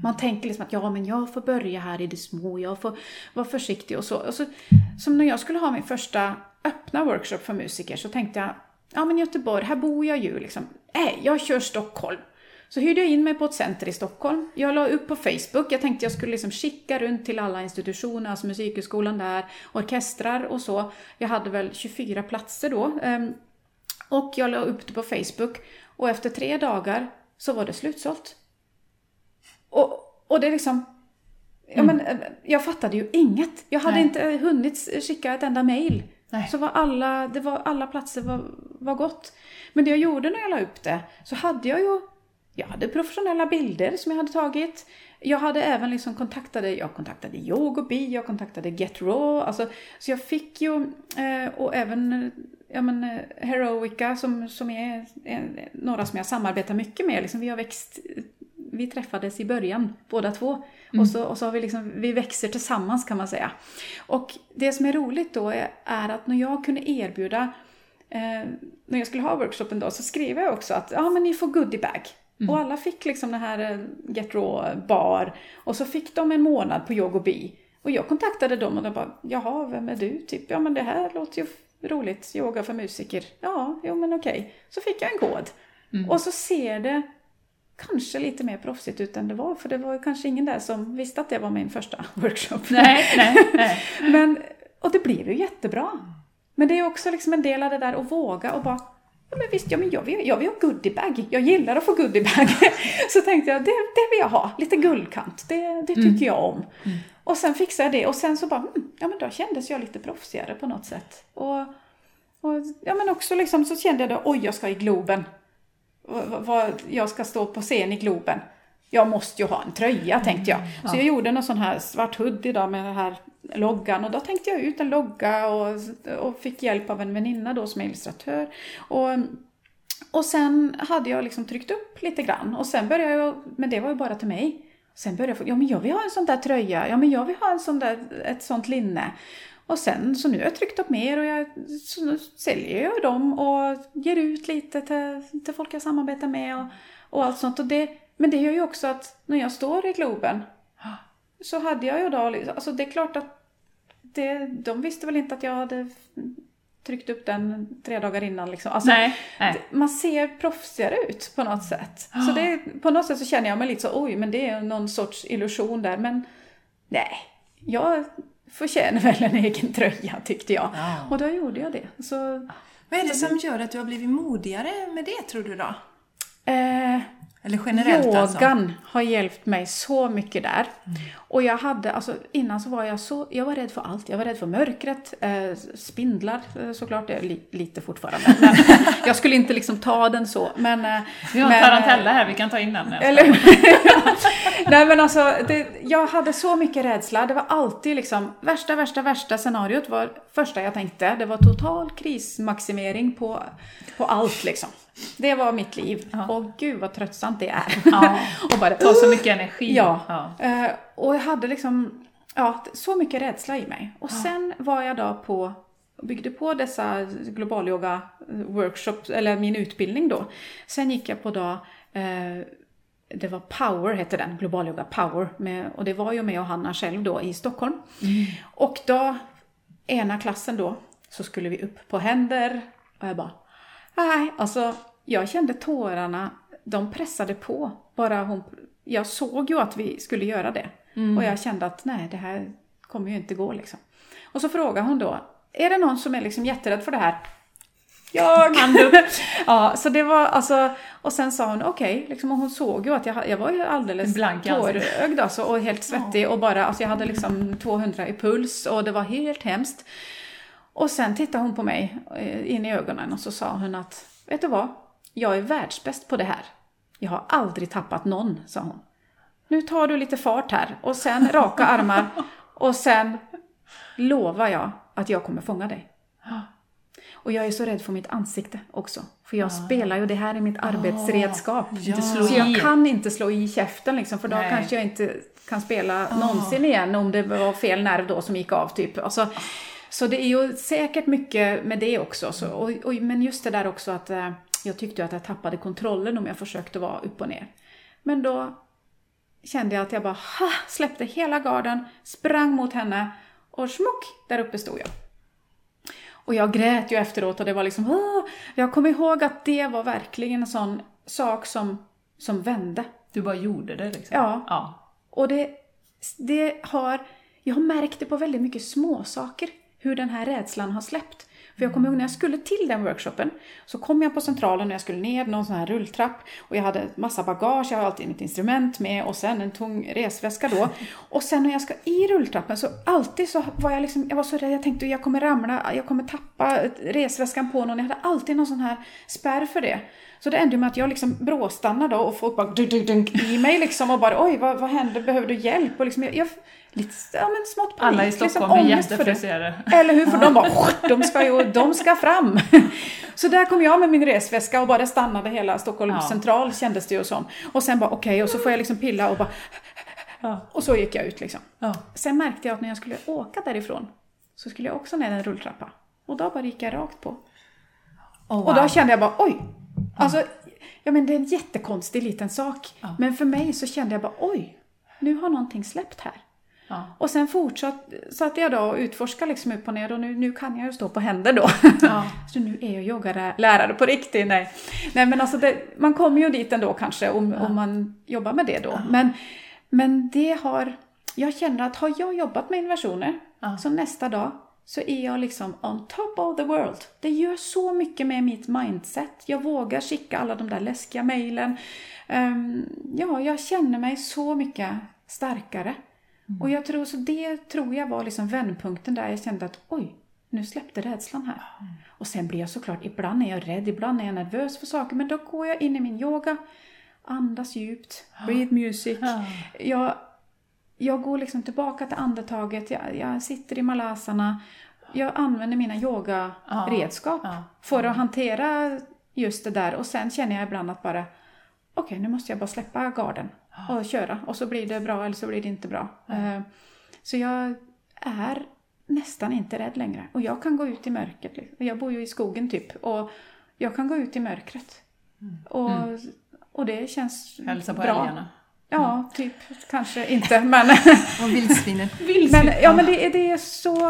Man tänker liksom att ja, men jag får börja här i det små, jag får vara försiktig och så. Och så som när jag skulle ha min första öppna workshop för musiker så tänkte jag, ja men Göteborg, här bor jag ju liksom. Nej, jag kör Stockholm. Så hyrde jag in mig på ett center i Stockholm. Jag la upp på Facebook, jag tänkte jag skulle liksom skicka runt till alla institutioner, alltså Musikhögskolan där, orkestrar och så. Jag hade väl 24 platser då. ehm, och jag la upp det på Facebook. Och efter tre dagar så var det slutsålt. Och, och det är liksom... Ja, men, eh, jag fattade ju inget. Jag hade Nej. inte hunnit skicka ett enda mail. Nej. Så var alla, det var, alla platser var, var gott. Men det jag gjorde när jag la upp det, så hade jag ju jag hade professionella bilder som jag hade tagit. Jag hade även liksom kontaktade, jag kontaktade Yogobi, jag kontaktade Get Raw. Alltså, så jag fick ju, eh, och även ja, men, eh, Heroica som, som är eh, några som jag samarbetar mycket med. Liksom, vi har växt, vi träffades i början båda två. Och så, och så har vi liksom, vi växer tillsammans kan man säga. Och det som är roligt då är, är att när jag kunde erbjuda Eh, när jag skulle ha workshopen då så skrev jag också att ja men ni får goodiebag. Och alla fick liksom den här eh, Get Raw bar. Och så fick de en månad på Yogobi. Och jag kontaktade dem och de bara, jaha, vem är du? Typ, ja men det här låter ju roligt, yoga för musiker. Ja, jo men okej. Så fick jag en kod. Och så ser det kanske lite mer proffsigt ut än det var. För det var kanske ingen där som visste att det var min första workshop. Nej, nej, nej. Men, och det blev ju jättebra. Men det är också liksom en del av det där att våga och bara Ja men visst, ja, men jag, vill, jag vill ha goodiebag. Jag gillar att få goodiebag. Så tänkte jag, det, det vill jag ha. Lite guldkant. Det, det tycker jag om. Och sen fixade jag det och sen så bara, mm, ja men då kändes jag lite proffsigare på något sätt. Och, och ja men också liksom så kände jag då, oj jag ska i Globen. Vad- Jag ska stå på scen i Globen. Jag måste ju ha en tröja tänkte jag. Så jag gjorde någon sån här svart hoodie då med den här loggan och då tänkte jag ut en logga och, och fick hjälp av en väninna då som är illustratör. Och, och sen hade jag liksom tryckt upp lite grann och sen började jag, men det var ju bara till mig. Sen började jag få, ja men jag vill ha en sån där tröja, ja men jag vill ha en sån där, ett sånt linne. Och sen, så nu har jag tryckt upp mer och jag, så nu säljer jag dem och ger ut lite till, till folk jag samarbetar med och, och allt sånt. Och det, men det gör ju också att när jag står i Globen så hade jag ju då, liksom- alltså det är klart att det, de visste väl inte att jag hade tryckt upp den tre dagar innan liksom. Alltså, nej, nej. man ser proffsigare ut på något sätt. Så det, på något sätt så känner jag mig lite så, oj, men det är någon sorts illusion där. Men nej, jag förtjänar väl en egen tröja tyckte jag. Ja. Och då gjorde jag det. Så, Vad är det som gör att du har blivit modigare med det tror du då? eh, Eller generellt alltså? Yogan har hjälpt mig så mycket där. Och jag hade, alltså innan så var jag så, jag var rädd för allt. Jag var rädd för mörkret, eh, spindlar eh, såklart, det är li, lite fortfarande. Men jag skulle inte liksom ta den så. Men, eh, Vi har en men, tarantella här, vi kan ta in den. Eller Nej men alltså, det, jag hade så mycket rädsla. Det var alltid liksom, värsta, värsta, värsta scenariot var första jag tänkte. Det var total krismaximering på, på allt liksom. Det var mitt liv. Och gud vad tröttsamt det är. Ja. och bara, tar så mycket energi. Ja. ja. Eh, och jag hade liksom ja, så mycket rädsla i mig. Och sen var jag då på byggde på dessa globalyoga workshops, eller min utbildning då. Sen gick jag på då eh, det var Power hette den, globalyoga Power. Med, och det var ju med och Hanna själv då i Stockholm. Och då, ena klassen då, så skulle vi upp på händer. Och jag bara, nej, alltså jag kände tårarna, de pressade på. Bara hon, jag såg ju att vi skulle göra det. Och jag kände att nej, det här kommer ju inte gå liksom. Och så frågade hon då, är det någon som är liksom jätterädd för det här? Jag! ja, så det var alltså, och sen sa hon okej, liksom, och hon såg ju att jag, jag var ju alldeles Blank tårögd alltså, och helt svettig och bara, alltså jag hade liksom 200 i puls och det var helt hemskt. Och sen tittade hon på mig eh, in i ögonen och så sa hon att, vet du vad? Jag är världsbäst på det här. Jag har aldrig tappat någon, sa hon. Nu tar du lite fart här och sen raka armar och sen lovar jag att jag kommer fånga dig. Och jag är så rädd för mitt ansikte också. För jag spelar ju, det här är mitt arbetsredskap. Inte slå Så jag kan inte slå i käften liksom, för då Nej. kanske jag inte kan spela någonsin igen om det var fel nerv då som gick av typ. Alltså, så det är ju säkert mycket med det också. Så, och, och, men just det där också att eh, jag tyckte att jag tappade kontrollen om jag försökte vara upp och ner. Men då kände jag att jag bara ha, släppte hela garden, sprang mot henne och smock, där uppe stod jag. Och jag grät ju efteråt och det var liksom, Åh! jag kommer ihåg att det var verkligen en sån sak som, som vände. Du bara gjorde det liksom. Ja. ja. Och det, det har, jag har märkt det på väldigt mycket små saker hur den här rädslan har släppt. För jag kommer ihåg när jag skulle till den workshopen så kom jag på centralen och jag skulle ner någon sån här rulltrapp och jag hade massa bagage, jag har alltid mitt instrument med och sen en tung resväska då. Och sen när jag ska i rulltrappen så alltid så var jag liksom, jag var så rädd, jag tänkte jag kommer ramla, jag kommer tappa resväskan på någon, jag hade alltid någon sån här spärr för det. Så det ändrar med att jag liksom bråstannar då och folk bara dunk, dunk, dunk i mig liksom och bara oj vad, vad händer, behöver du hjälp? Och liksom jag, jag lite, ja men smått panik. Alla i liksom, Stockholm är för det. jättefriserade. Eller hur? För de bara, de ska ju, de ska fram. Så där kom jag med min resväska och bara stannade hela Stockholm Ja. central kändes det ju som. Och sen bara okej, och så får jag liksom pilla och bara, Ja. och så gick jag ut liksom. Ja. Sen märkte jag att när jag skulle åka därifrån så skulle jag också ner en rulltrappa. Och då bara gick jag rakt på. Oh, Och då wow. kände jag bara oj! Alltså, ja men det är en jättekonstig liten sak. Men för mig så kände jag bara oj, nu har någonting släppt här. Ja. Och sen fortsatte jag då och utforskade liksom upp och ner och nu, nu kan jag ju stå på händer då. Ja. Så nu är jag yogalärare på riktigt. Nej, nej men alltså det, man kommer ju dit ändå kanske om, om man jobbar med det då. Men, men det har, jag känner att har jag jobbat med inversioner Ja. så nästa dag så är jag liksom on top of the world. Det gör så mycket med mitt mindset. Jag vågar skicka alla de där läskiga mejlen. Ehm, ja, jag känner mig så mycket starkare. Och jag tror, så det tror jag var liksom vändpunkten där. Jag kände att oj, nu släppte rädslan här. Och sen blir jag såklart, ibland är jag rädd, ibland är jag nervös för saker, men då går jag in i min yoga, andas djupt, breathe music. Ja. Jag, jag går liksom tillbaka till andetaget, jag, jag sitter i malasana, jag använder mina yogaredskap Ja. för att hantera just det där. Och sen känner jag ibland att bara okej, nu måste jag bara släppa garden och köra och så blir det bra eller så blir det inte bra. Eh, Så jag är nästan inte rädd längre och jag kan gå ut i mörkret. liksom. Jag bor ju i skogen typ och jag kan gå ut i mörkret. Och, och det känns Hälsa på bra. älgarna. Ja, typ kanske inte men Och vildsvinen. men, ja, men det, är- det är så...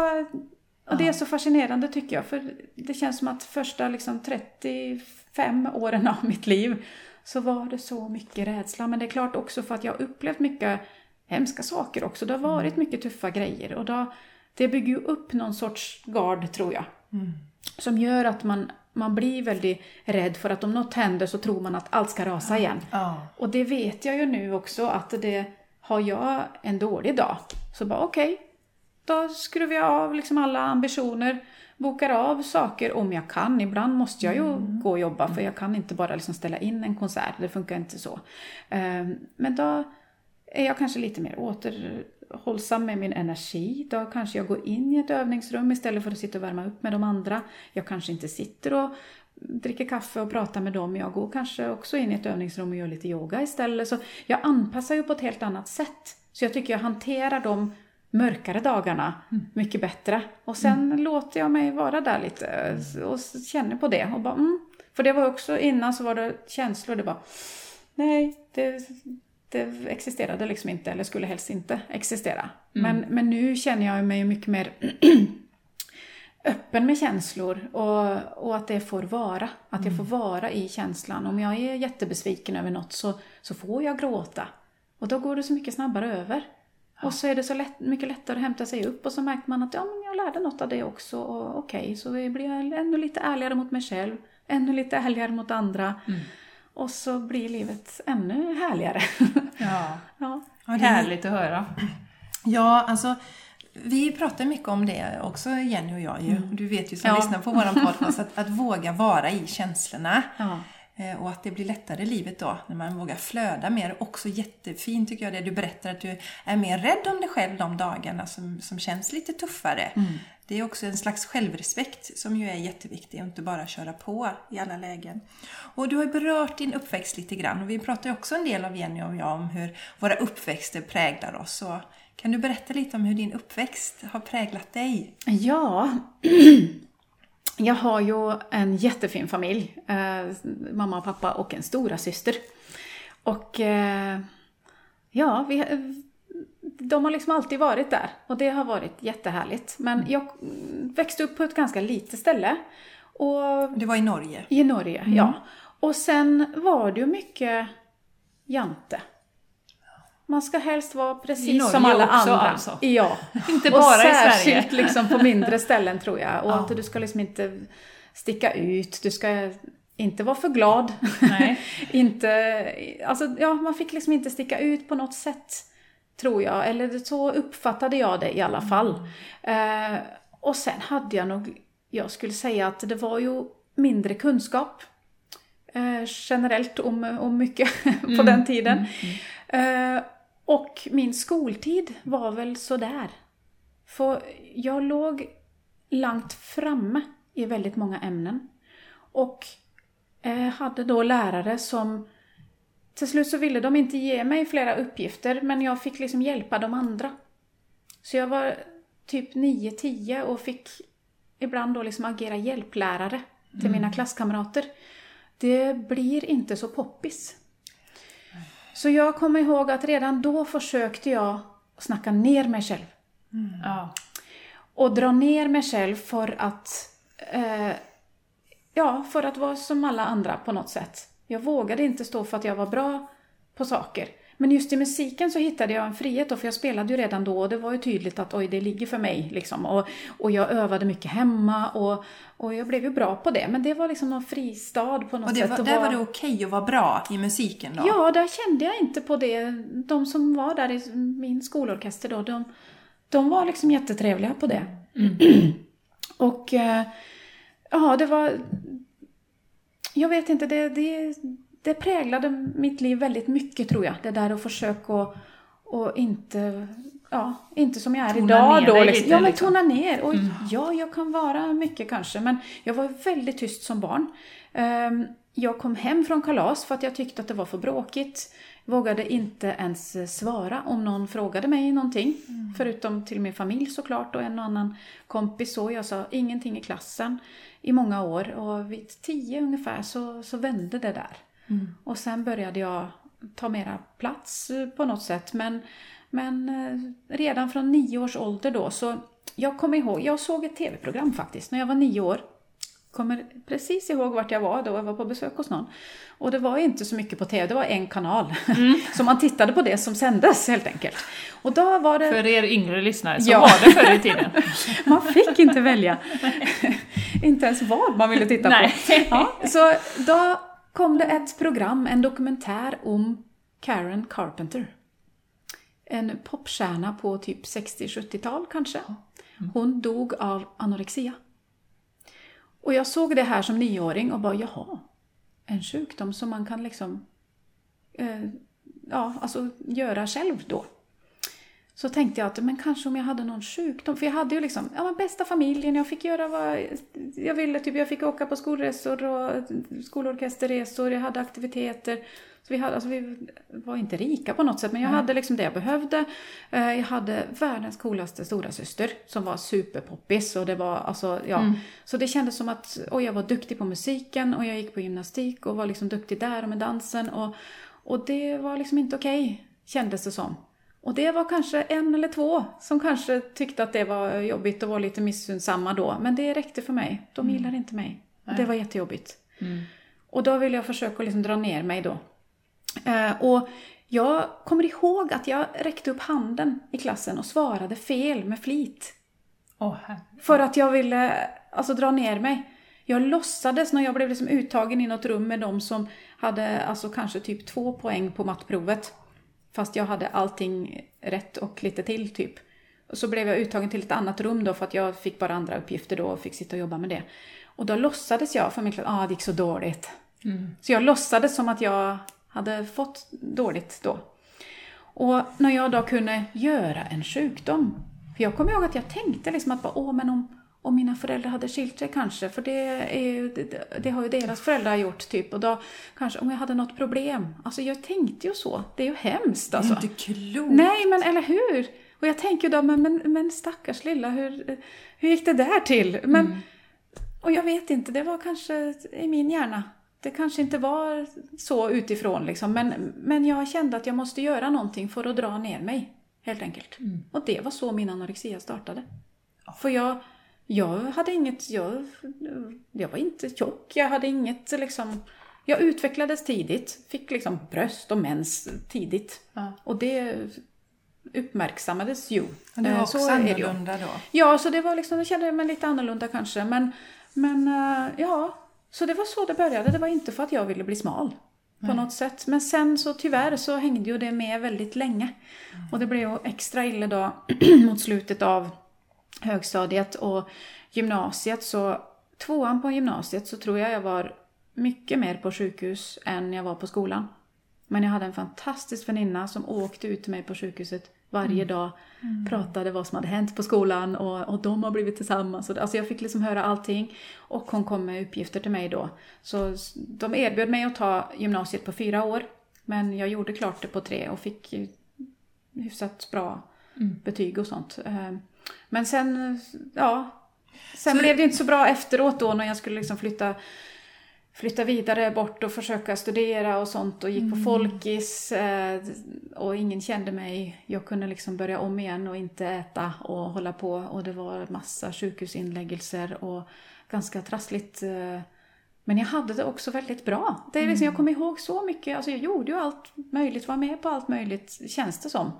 Och det är så fascinerande tycker jag. För det känns som att första liksom, 35 åren av mitt liv så var det så mycket rädsla. Men det är klart också för att jag har upplevt mycket hemska saker också. Det har varit mycket tuffa grejer. Och då, det bygger ju upp någon sorts gard tror jag. Som gör att man, man blir väldigt rädd för att om något händer så tror man att allt ska rasa igen. Ja. Och det vet jag ju nu också att det har jag en dålig dag så bara okej, då skruvar jag av liksom alla ambitioner, bokar av saker om jag kan. Ibland måste jag ju gå och jobba för jag kan inte bara liksom ställa in en konsert, det funkar inte så. Ehm, Men då är jag kanske lite mer återhållsam med min energi. Då kanske jag går in i ett övningsrum istället för att sitta och värma upp med de andra. Jag kanske inte sitter och dricker kaffe och pratar med dem. Jag går kanske också in i ett övningsrum och gör lite yoga istället. Så jag anpassar ju på ett helt annat sätt. Så jag tycker jag hanterar de mörkare dagarna mycket bättre. Och sen låter jag mig vara där lite och känner på det. Och bara, mm. För det var också innan så var det känslor. Det bara, nej, det, det existerade liksom inte eller skulle helst inte existera. Men, men nu känner jag mig mycket mer öppen med känslor och, och att det får vara. Att jag får vara i känslan. Om jag är jättebesviken över något så, så får jag gråta. Och då går det så mycket snabbare över. Och så är det så lätt, mycket lättare att hämta sig upp och så märker man att ja, men jag lärde något av det också. Och okej, så blir jag ännu lite ärligare mot mig själv. Ännu lite ärligare mot andra. Och så blir livet ännu härligare. Ja. ja. Ja, det- Härligt att höra. Ja, alltså vi pratar mycket om det också, Jenny och jag ju. Du vet ju som Ja. lyssnar på våran podcast att, att våga vara i känslorna. Ja. Eh, Och att det blir lättare i livet då, när man vågar flöda mer. Också jättefint tycker jag det du berättar, att du är mer rädd om dig själv de dagarna som, som känns lite tuffare. Det är också en slags självrespekt som ju är jätteviktig och inte bara köra på i alla lägen. Och du har ju berört din uppväxt lite grann och vi pratar ju också en del av Jenny och jag om hur våra uppväxter präglar oss. Så kan du berätta lite om hur din uppväxt har präglat dig? Ja, jag har ju en jättefin familj. Eh, mamma och pappa och en stora syster. Och eh, ja, vi, de har liksom alltid varit där och det har varit jättehärligt. Men jag växte upp på ett ganska litet ställe. Och Du var i Norge. i Norge, ja. Och sen var det ju mycket Jante. Man ska helst vara precis som alla också, andra. alltså. Ja. Inte och bara i särskilt Sverige. liksom på mindre ställen tror jag. Och Ja. att du ska liksom inte sticka ut, du ska inte vara för glad. Nej. inte, alltså, ja, man fick liksom inte sticka ut på något sätt, tror jag. Eller så uppfattade jag det i alla fall. Eh, och sen hade jag nog, jag skulle säga att det var ju mindre kunskap eh, generellt om, om mycket på den tiden. Eh, och min skoltid var väl sådär. För jag låg långt framme i väldigt många ämnen. Och eh, hade då lärare som till slut så ville de inte ge mig flera uppgifter men jag fick liksom hjälpa de andra. Så jag var typ 9-10 och fick ibland då liksom agera hjälplärare till mina klasskamrater. Det blir inte så poppis. Så jag kommer ihåg att redan då försökte jag snacka ner mig själv Ja. och dra ner mig själv för att eh, ja, för att vara som alla andra på något sätt. Jag vågade inte stå för att jag var bra på saker. Men just i musiken så hittade jag en frihet då, för jag spelade ju redan då och det var ju tydligt att oj, det ligger för mig liksom. Och, och jag övade mycket hemma och, och jag blev ju bra på det. Men det var liksom någon fristad på något Och det sätt. var, att där var vara- det okej att vara bra i musiken då? Ja, där kände jag inte på det. De som var där i min skolorkester då, de, de var liksom jättetrevliga på det. Och eh, ja, det var... Jag vet inte, det, det, det präglade mitt liv väldigt mycket tror jag. Det där att försöka och, och inte... Ja, inte som jag är Tona idag då. Liksom. lite, Ja, men liksom. tona ner. Och ja, jag kan vara mycket kanske, men jag var väldigt tyst som barn. Ehm, Jag kom hem från kalas för att jag tyckte att det var för bråkigt. Vågade inte ens svara om någon frågade mig någonting. Förutom till min familj såklart och en och annan kompis. Så jag sa ingenting i klassen i många år. Och vid tio ungefär så, så vände det där. Och sen började jag ta mera plats eh, på något sätt. Men, men eh, redan från nio års ålder då så jag kommer ihåg, jag såg ett tv-program faktiskt när jag var nio år. Kommer precis ihåg vart jag var då, jag var på besök hos någon. Och det var inte så mycket på tv, det var en kanal. Så man tittade på det som sändes helt enkelt. Och då var det... För er yngre lyssnare, så Ja. var det förr i tiden. Man fick inte välja. inte ens vad man ville titta på. Ja, så då kom det ett program, en dokumentär om Karen Carpenter. En popstjärna på typ 60-70-tal kanske. Hon dog av anorexia. Och jag såg det här som nioåring och bara jaha, en sjukdom som man kan liksom eh, ja, alltså göra själv då. Så tänkte jag att men kanske om jag hade någon sjukdom, för jag hade ju liksom, ja men bästa familjen, jag fick göra vad jag ville, typ jag fick åka på skolresor och skolorkesterresor, jag hade aktiviteter. Så vi, hade, alltså vi var inte rika på något sätt, men jag hade liksom det jag behövde. Eh, Jag hade världens coolaste stora syster som var superpoppis och det var alltså, ja. Så det kändes som att, och jag var duktig på musiken och jag gick på gymnastik och var liksom duktig där och med dansen och, och det var liksom inte okej, kändes det som. Och det var kanske en eller två som kanske tyckte att det var jobbigt och var lite missundsamma då. Men det räckte för mig. De gillade inte mig. Och det var jättejobbigt. Och då ville jag försöka liksom dra ner mig då. Eh, och jag kommer ihåg att jag räckte upp handen i klassen och svarade fel med flit. Herre. För att jag ville alltså, dra ner mig. Jag låtsades när jag blev liksom uttagen i något rum med de som hade alltså kanske typ två poäng på mattprovet. Fast jag hade allting rätt och lite till typ. Och så blev jag uttagen till ett annat rum då för att jag fick bara andra uppgifter då och fick sitta och jobba med det. Och då låtsades jag för min klass, ah det gick så dåligt. Så jag låtsades som att jag hade fått dåligt då. Och när jag då kunde göra en sjukdom. För jag kommer ihåg att jag tänkte liksom att bara, åh men om, om mina föräldrar hade skilt sig kanske, för det, är det, det har ju deras föräldrar gjort typ. Och då kanske om jag hade något problem. Alltså jag tänkte ju så. Det är ju hemskt alltså. Det är inte klokt. Nej, men eller hur? Och jag tänker då, men, men, men stackars lilla, hur, hur gick det där till? Men, Och jag vet inte, det var kanske i min hjärna. Det kanske inte var så utifrån liksom, men, men jag kände att jag måste göra någonting för att dra ner mig, helt enkelt. Och det var så min anorexia startade. För jag, jag hade inget, jag, jag var inte tjock, jag hade inget liksom, jag utvecklades tidigt. Fick liksom bröst och mens tidigt. Ja. Och det uppmärksammades ju. Men det var Eh, också så annorlunda då. Ja, så det var liksom, då kände jag mig lite annorlunda kanske. Men, men eh, ja, så det var så det började. Det var inte för att jag ville bli smal på något sätt. Men sen så tyvärr så hängde ju det med väldigt länge. Och det blev ju extra illa då mot slutet av högstadiet och gymnasiet. Så tvåan på gymnasiet så tror jag jag var mycket mer på sjukhus än jag var på skolan. Men jag hade en fantastisk väninna som åkte ut till mig på sjukhuset varje dag. Pratade vad som hade hänt på skolan och, och de har blivit tillsammans. Alltså jag fick liksom höra allting. Och hon kom med uppgifter till mig då. Så de erbjöd mig att ta gymnasiet på fyra år. Men jag gjorde klart det på tre och fick hyfsat bra betyg och sånt. Men sen, ja. Sen Så- blev det inte så bra efteråt då när jag skulle liksom flytta flytta vidare bort och försöka studera och sånt och gick på folkis eh, och ingen kände mig. Jag kunde liksom börja om igen och inte äta och hålla på och det var massa sjukhusinläggelser och ganska trassligt. eh, Men jag hade det också väldigt bra. Det är liksom, Jag kommer ihåg så mycket, alltså jag gjorde ju allt möjligt, var med på allt möjligt känns det som.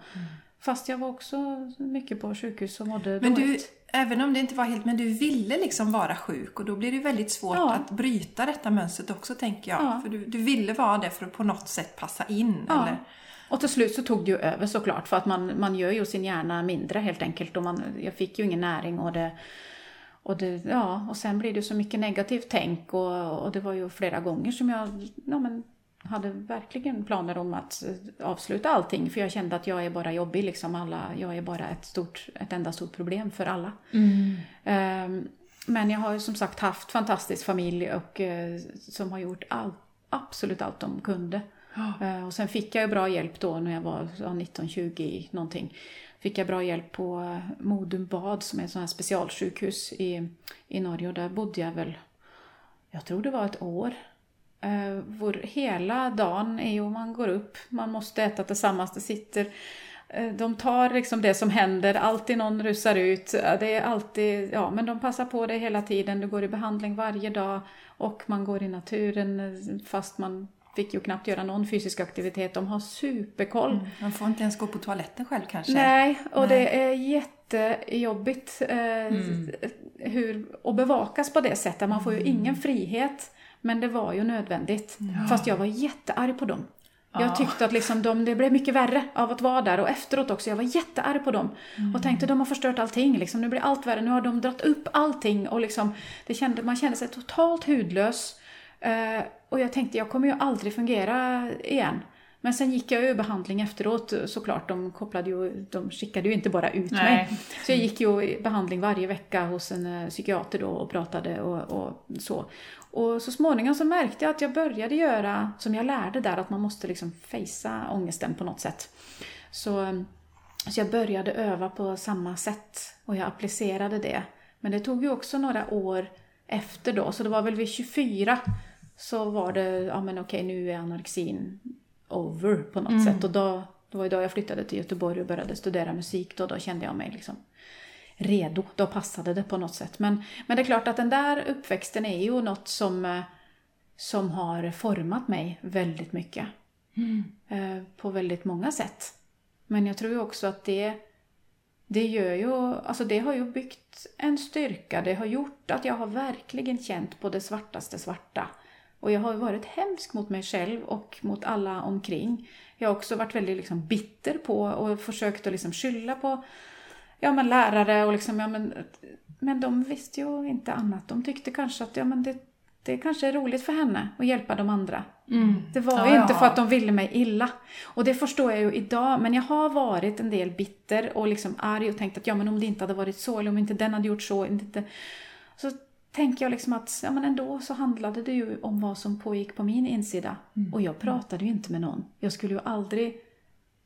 Fast jag var också mycket på sjukhus och mådde Men du, dåligt. även om det inte var helt, men du ville liksom vara sjuk och då blir det väldigt svårt Ja. att bryta detta mönstret också tänker jag. Ja. För du, du ville vara det för att på något sätt passa in. Ja. Eller? Och till slut så tog det ju över såklart för att man, man gör ju sin hjärna mindre helt enkelt. Och man, jag fick ju ingen näring och det, och det, ja, och sen blir det så mycket negativt tänk och, och det var ju flera gånger som jag ja, men, hade verkligen planer om att avsluta allting för jag kände att jag är bara jobbig liksom alla, jag är bara ett, stort, ett enda stort problem för alla. Ehm, Men jag har ju som sagt haft fantastisk familj och eh, som har gjort all, absolut allt de kunde. Eh, Och sen fick jag ju bra hjälp då när jag var ja, 19-20 någonting. Fick jag bra hjälp på eh, Modum Bad som är ett sånt här specialsjukhus i, i Norge och där bodde jag väl, jag tror det var ett år. Eh, Vår hela dagen är ju man går upp, man måste äta tillsammans, det sitter eh, de tar liksom det som händer, alltid någon rusar ut. Det är alltid, ja men de passar på det hela tiden. Du går i behandling varje dag och man går i naturen eh, fast man fick ju knappt göra någon fysisk aktivitet. De har superkoll. Man får inte ens gå på toaletten själv kanske. Nej, och det är jättejobbigt eh, hur, att bevakas på det sättet. Man får ju ingen frihet. Men det var ju nödvändigt. Fast jag var jättearg på dem. Jag tyckte att liksom de, det blev mycket värre av att vara där och efteråt också. Jag var jättearg på dem. Och tänkte de har förstört allting. Liksom. Nu blir allt värre. Nu har de dragit upp allting. Och liksom, det kände, man kände sig totalt hudlös. Eh, och jag tänkte jag kommer ju aldrig fungera igen. Men sen gick jag ur behandling efteråt såklart. De kopplade ju, de skickade ju inte bara ut Nej. mig. Så jag gick ju i behandling varje vecka hos en eh, psykiater då och pratade och, och så. Och så småningom så märkte jag att jag började göra som jag lärde där, att man måste liksom fejsa ångesten på något sätt. Så, så jag började öva på samma sätt och jag applicerade det. Men det tog ju också några år efter då, så det var väl vid 24 så var det, ja men okej nu är anorexin over på något sätt. Och då, det var ju då jag flyttade till Göteborg och började studera musik då, då kände jag mig liksom redo. Då passade det på något sätt. Men, men det är klart att den där uppväxten är ju något som, eh, som har format mig väldigt mycket. Eh, På väldigt många sätt. Men jag tror ju också att det, det gör ju, alltså det har ju byggt en styrka. Det har gjort att jag har verkligen känt på det svartaste svarta. Och jag har varit hemsk mot mig själv och mot alla omkring. Jag har också varit väldigt liksom bitter på och försökt att liksom skylla på ja, men lärare och liksom, ja, men, men de visste ju inte annat. De tyckte kanske att ja, men det, det kanske är roligt för henne att hjälpa de andra. Det var ju Ja, inte för att de ville mig illa. Och det förstår jag ju idag, men jag har varit en del bitter och liksom arg och tänkt att ja, men om det inte hade varit så, eller om inte den hade gjort så, inte, så tänker jag liksom att ja, men ändå så handlade det ju om vad som pågick på min insida. Och jag pratade ju inte med någon. Jag skulle ju aldrig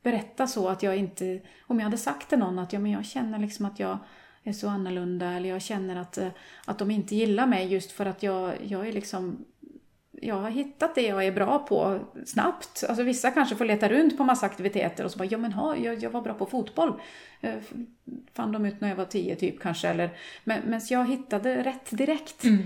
berätta så att jag inte, om jag hade sagt till någon att ja, men jag känner liksom att jag är så annorlunda eller jag känner att, eh, att de inte gillar mig just för att jag, jag är liksom jag har hittat det jag är bra på snabbt. Alltså vissa kanske får leta runt på massa aktiviteter och så bara, ja men ha, jag, jag var bra på fotboll. Eh, Fann de ut när jag var tio typ kanske. Eller, men, men jag hittade rätt direkt. Mm.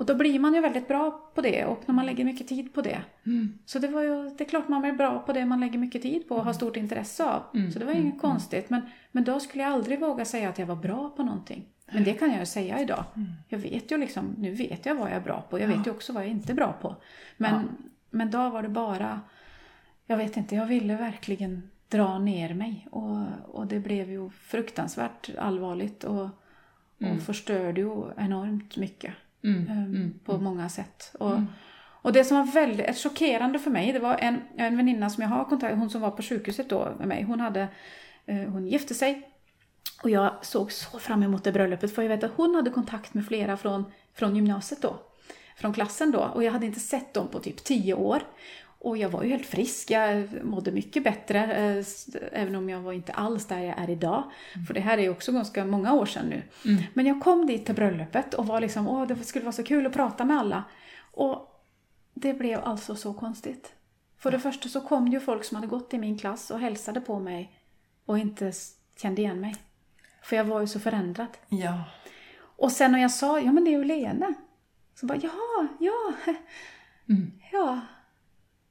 Och då blir man ju väldigt bra på det och när man lägger mycket tid på det. Mm. Så det var ju, det är klart man blir bra på det man lägger mycket tid på och har stort intresse av. Mm. Så det var inget konstigt. Men, men då skulle jag aldrig våga säga att jag var bra på någonting. Men det kan jag ju säga idag. Jag vet ju liksom, nu vet jag vad jag är bra på. Jag vet ju också vad jag inte är bra på. Men, men då var det bara, jag vet inte, jag ville verkligen dra ner mig. Och, och det blev ju fruktansvärt allvarligt och, och förstörde ju enormt mycket. Mm. eh, På många sätt. Och, och det som var väldigt chockerande för mig, det var en, en väninna som jag har kontakt hon som var på sjukhuset då med mig. Hon, hade, eh, hon gifte sig och jag såg så fram emot det bröllopet för jag vet att hon hade kontakt med flera från, från gymnasiet då. Från klassen då. Och jag hade inte sett dem på typ tio år. Och jag var ju helt frisk, jag mådde mycket bättre, eh, även om jag var inte alls där jag är idag. För det här är ju också ganska många år sedan nu. Men jag kom dit till bröllopet och var liksom, åh det skulle vara så kul att prata med alla. Och det blev alltså så konstigt. För det första så kom ju folk som hade gått i min klass och hälsade på mig och inte kände igen mig. För jag var ju så förändrad. Ja. Och sen när jag sa, ja men det är ju Lene. Så bara, jaha, ja, ja.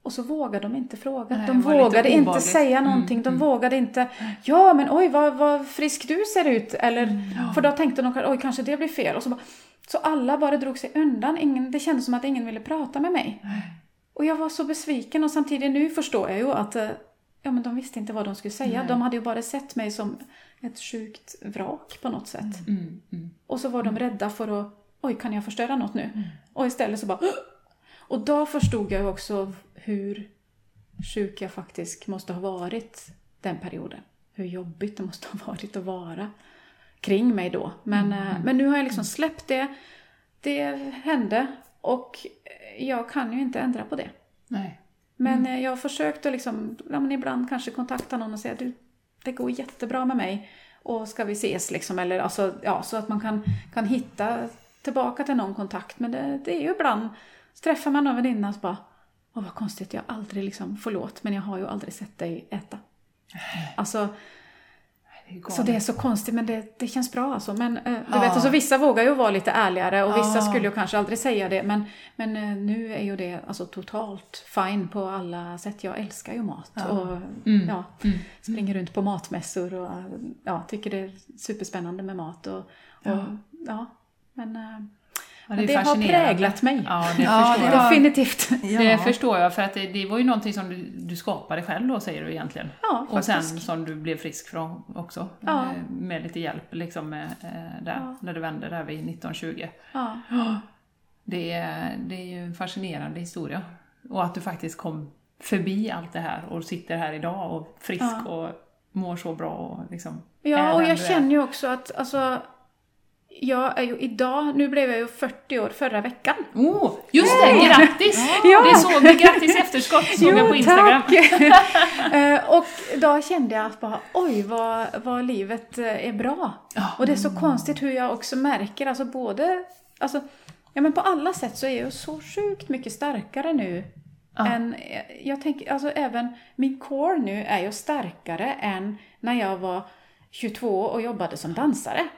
Och så vågade de inte fråga. Nej, de vågade inte säga någonting. De vågade inte, ja men oj vad, vad frisk du ser ut. Eller, För då tänkte de, oj kanske det blir fel. Och så, bara, så alla bara drog sig undan. Ingen, det kändes som att ingen ville prata med mig. Och jag var så besviken och samtidigt nu förstår jag ju att eh, ja, men de visste inte vad de skulle säga. De hade ju bara sett mig som ett sjukt vrak på något sätt. Mm. Mm. Och så var de rädda för att, oj kan jag förstöra något nu? Och istället så bara! Och då förstod jag också hur sjuk jag faktiskt måste ha varit den perioden. Hur jobbigt det måste ha varit att vara kring mig då. Men, eh, men nu har jag liksom släppt det. Det hände och jag kan ju inte ändra på det. Nej. Men eh, jag har försökt att liksom, ibland kanske kontakta någon och säga du, det går jättebra med mig och ska vi ses liksom? Eller, alltså, ja, så att man kan, kan hitta tillbaka till någon kontakt. Men det, det är ju ibland, så träffar man en väninna så bara, åh vad konstigt, jag har aldrig liksom, förlåt, men jag har ju aldrig sett dig äta. Alltså, Det så det är så konstigt men det, det känns bra alltså. Men eh, du Ja. vet, alltså, vissa vågar ju vara lite ärligare och vissa Ja. skulle ju kanske aldrig säga det. Men, men eh, nu är ju det alltså totalt fine på alla sätt. Jag älskar ju mat och Mm. ja, Mm. springer runt på matmässor och ja, tycker det är superspännande med mat. Och, och, ja. Ja. men eh, Ja, det, har fascinerande. präglat mig. Ja, det Ja, det Definitivt. Det förstår jag, för att det, det var ju någonting som du, du skapade själv då, säger du egentligen. Ja, Och sen faktiskt. som du blev frisk från också. Ja. eh, Med lite hjälp liksom med, eh, där, Ja. när du vände där vid 1920. Ja. Det är, det är ju en fascinerande historia. Och att du faktiskt kom förbi allt det här och sitter här idag och frisk och mår så bra och liksom Ja, och jag känner ju också att alltså, jag är ju idag, nu blev jag ju 40 år förra veckan. Oh, just det! Grattis! Ja. Det såg vi, grattis efterskott såg jag på Instagram. Eh, och då kände jag att bara, oj vad, vad livet eh, är bra. Ja. Och det är så konstigt hur jag också märker, alltså både, alltså, ja men på alla sätt så är jag så sjukt mycket starkare nu. Ja. Än, eh, jag tänker, alltså även min core nu är ju starkare än när jag var 22 och jobbade som dansare.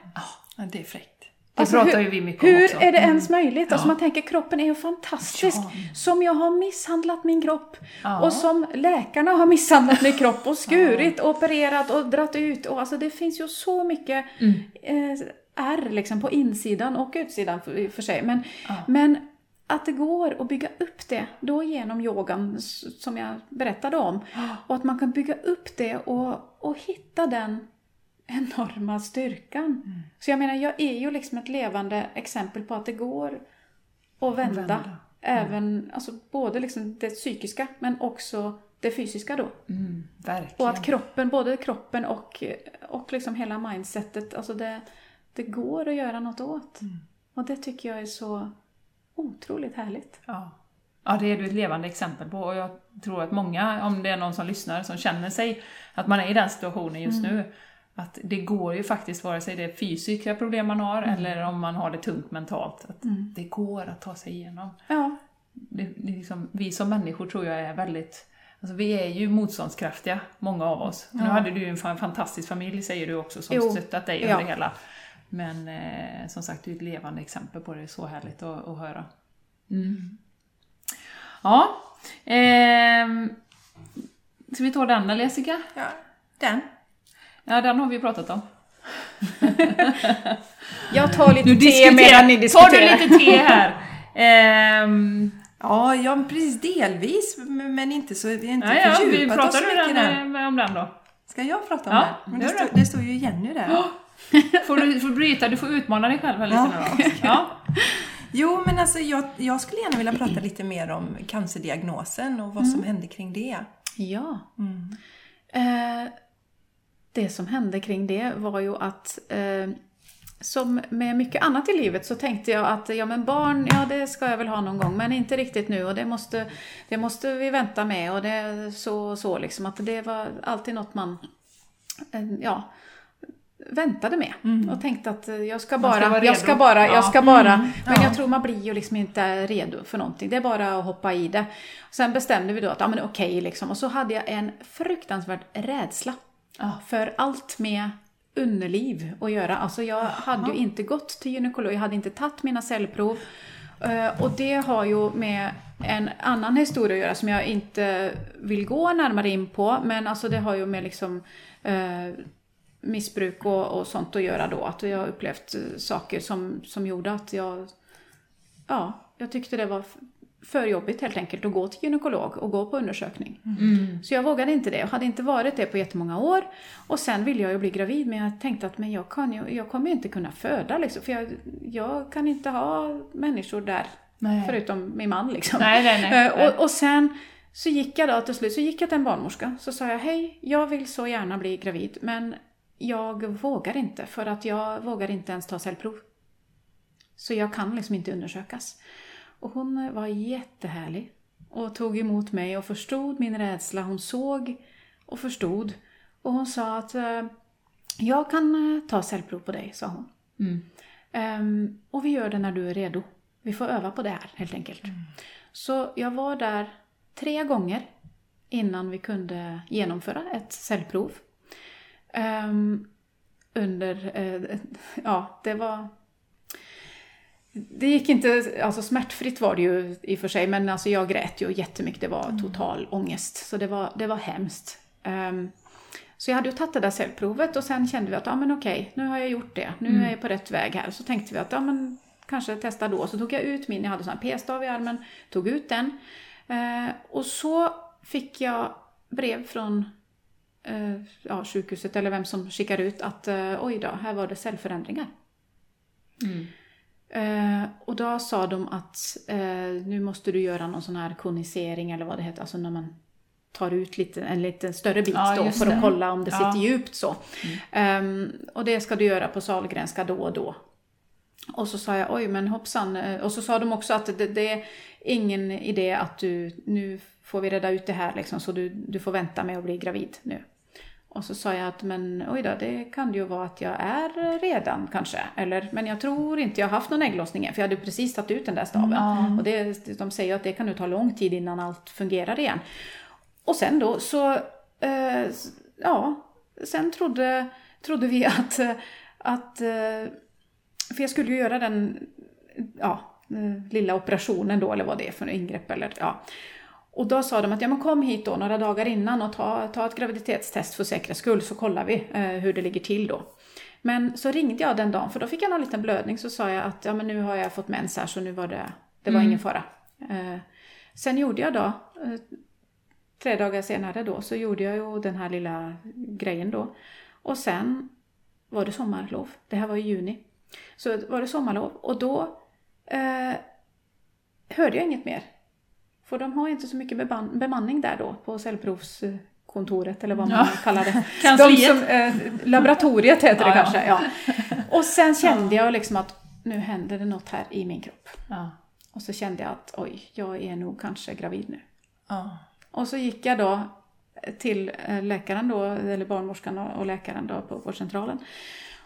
Ja, det är fräckt. Det Alltså, pratar hur, ju vi mycket om Hur också. är det ens möjligt? Alltså Ja. man tänker kroppen är ju fantastisk. Ja. Som jag har misshandlat min kropp. Ja. Och som läkarna har misshandlat min kropp och skurit, och opererat och dratt ut. Och alltså det finns ju så mycket Mm. eh, ärr liksom på insidan och utsidan för, för sig. Men, Ja. men att det går att bygga upp det då genom yogan som jag berättade om. Och att man kan bygga upp det och, och hitta den enorma styrkan. Mm. Så jag menar, jag är ju liksom ett levande exempel på att det går att vända. Vända. Även, alltså både liksom det psykiska men också det fysiska då. Mm. Och att kroppen, både kroppen och, och liksom hela mindsetet, alltså det, det går att göra något åt. Mm. Och det tycker jag är så otroligt härligt. Ja. ja, det är du ett levande exempel på och jag tror att många, om det är någon som lyssnar, som känner sig att man är i den situationen just Mm. nu, att det går ju faktiskt, vare sig det är fysiska problem man har Mm. eller om man har det tungt mentalt, att det går att ta sig igenom. Ja, Det, det är liksom, vi som människor tror jag är väldigt Alltså vi är ju motståndskraftiga, många av oss. Nu hade du ju en fa- fantastisk familj säger du också, som Jo. stöttat dig Ja. under hela Men eh, som sagt, du är ett levande exempel på det. Det är så härligt att, att höra. Mm. Ja. ehm, ska vi ta den eller Jessica? Ja, den. Ja, den har vi pratat om. Jag tar lite Nu te diskuterar, medan ni tar diskuterar. du lite te här? Ehm, Ja, ja, precis delvis, men inte så, vi har inte ja, ja, vi fördjupat oss pratar du mycket den, där. eh, om den då? Ska jag prata om Ja, det? Men det, står, det. står ju Jenny där. Får du får bryta, du får utmana dig själv här lite Ja. nu då. Ja. Jo, men alltså jag, jag skulle gärna vilja prata lite mer om cancerdiagnosen och vad som hände kring det. Ja. Mm. Eh, det som hände kring det var ju att eh, som med mycket annat i livet så tänkte jag att ja men barn, ja det ska jag väl ha någon gång men inte riktigt nu och det måste, det måste vi vänta med och det så så liksom att det var alltid något man eh, ja, väntade med och tänkte att eh, jag ska ska bara, vara jag ska bara, Ja. jag ska bara. Men Ja. jag tror man blir ju liksom inte redo för någonting. Det är bara att hoppa i det. Sen bestämde vi då att, ja men okej liksom. Och så hade jag en fruktansvärd rädsla för allt med underliv att göra. Alltså jag hade ju inte gått till gynekolog, jag hade inte tagit mina cellprov. Eh, Och det har ju med en annan historia att göra som jag inte vill gå närmare in på. Men alltså det har ju med liksom eh, missbruk och, och sånt att göra då. Att jag har upplevt eh, saker som, som gjorde att jag, ja, jag tyckte det var för jobbigt helt enkelt att gå till gynekolog och gå på undersökning. Så jag vågade inte det. Jag hade inte varit det på jättemånga år. Och sen ville jag ju bli gravid men jag tänkte att men jag, kan ju, jag kommer inte kunna föda liksom. För jag, jag kan inte ha människor där. Nej. Förutom min man liksom. Nej, nej, nej. Eh, Och, och sen så gick jag då till slut, så gick jag till en barnmorska. Så sa jag, hej, jag vill så gärna bli gravid men jag vågar inte för att jag vågar inte ens ta cellprov. Så jag kan liksom inte undersökas. Och hon var jättehärlig och tog emot mig och förstod min rädsla. Hon såg och förstod. Och hon sa att eh, jag kan eh, ta cellprov på dig, sa hon. Ehm, och vi gör det när du är redo. Vi får öva på det här helt enkelt. Så jag var där tre gånger innan vi kunde genomföra ett cellprov. Ehm, under, eh, ja det var det gick inte, alltså smärtfritt var det ju i och för sig, men alltså jag grät ju jättemycket. Det var total ångest. Så det var, det var hemskt. Ehm, så jag hade ju tagit det där cellprovet och sen kände vi att, ja men okej, nu har jag gjort det. Nu är jag på rätt väg här. Så tänkte vi att, ja men kanske testa då. Så tog jag ut min, jag hade sån här p-stav i armen, tog ut den. Eh, och så fick jag brev från eh, ja, sjukhuset eller vem som skickar ut att eh, oj då, här var det cellförändringar. Eh, och då sa de att eh, nu måste du göra någon sån här konisering eller vad det heter, alltså när man tar ut lite, en lite större bit Ja, då för det. att kolla om det Ja. sitter djupt så. Ehm, och det ska du göra på Sahlgrenska då och då. Och så sa jag oj men hoppsan. Eh, Och så sa de också att det, det är ingen idé att du, nu får vi reda ut det här liksom så du, du får vänta med att bli gravid nu. Och så sa jag att men oj då, det kan ju vara att jag är redan kanske. Eller, men jag tror inte jag har haft någon ägglossning än, för jag hade precis tagit ut den där staven. Och det, de säger att det kan nu ta lång tid innan allt fungerar igen. Och sen då så, eh, ja, sen trodde, trodde vi att, att, eh, för jag skulle ju göra den, ja, eh, lilla operationen då, eller vad det är för ingrepp eller ja. Och då sa de att ja men kom hit då några dagar innan och ta, ta ett graviditetstest för säkerhets skull så kollar vi eh, hur det ligger till då. Men så ringde jag den dagen för då fick jag någon liten blödning så sa jag att ja men nu har jag fått mens här så nu var det, det var ingen fara. Eh, sen gjorde jag då, eh, tre dagar senare då, så gjorde jag ju den här lilla grejen då. Och sen var det sommarlov. Det här var i juni. Så var det sommarlov och då eh, hörde jag inget mer. För de har inte så mycket beman- bemanning där då på cellprovskontoret eller vad man Ja. kallar det. De som, eh, laboratoriet heter det Ja, kanske. Ja. Och sen kände jag liksom att nu händer det något här i min kropp. Ja. Och så kände jag att oj, jag är nog kanske gravid nu. Ja. Och så gick jag då till eh, läkaren då, eller barnmorskan och och läkaren då på vårdcentralen.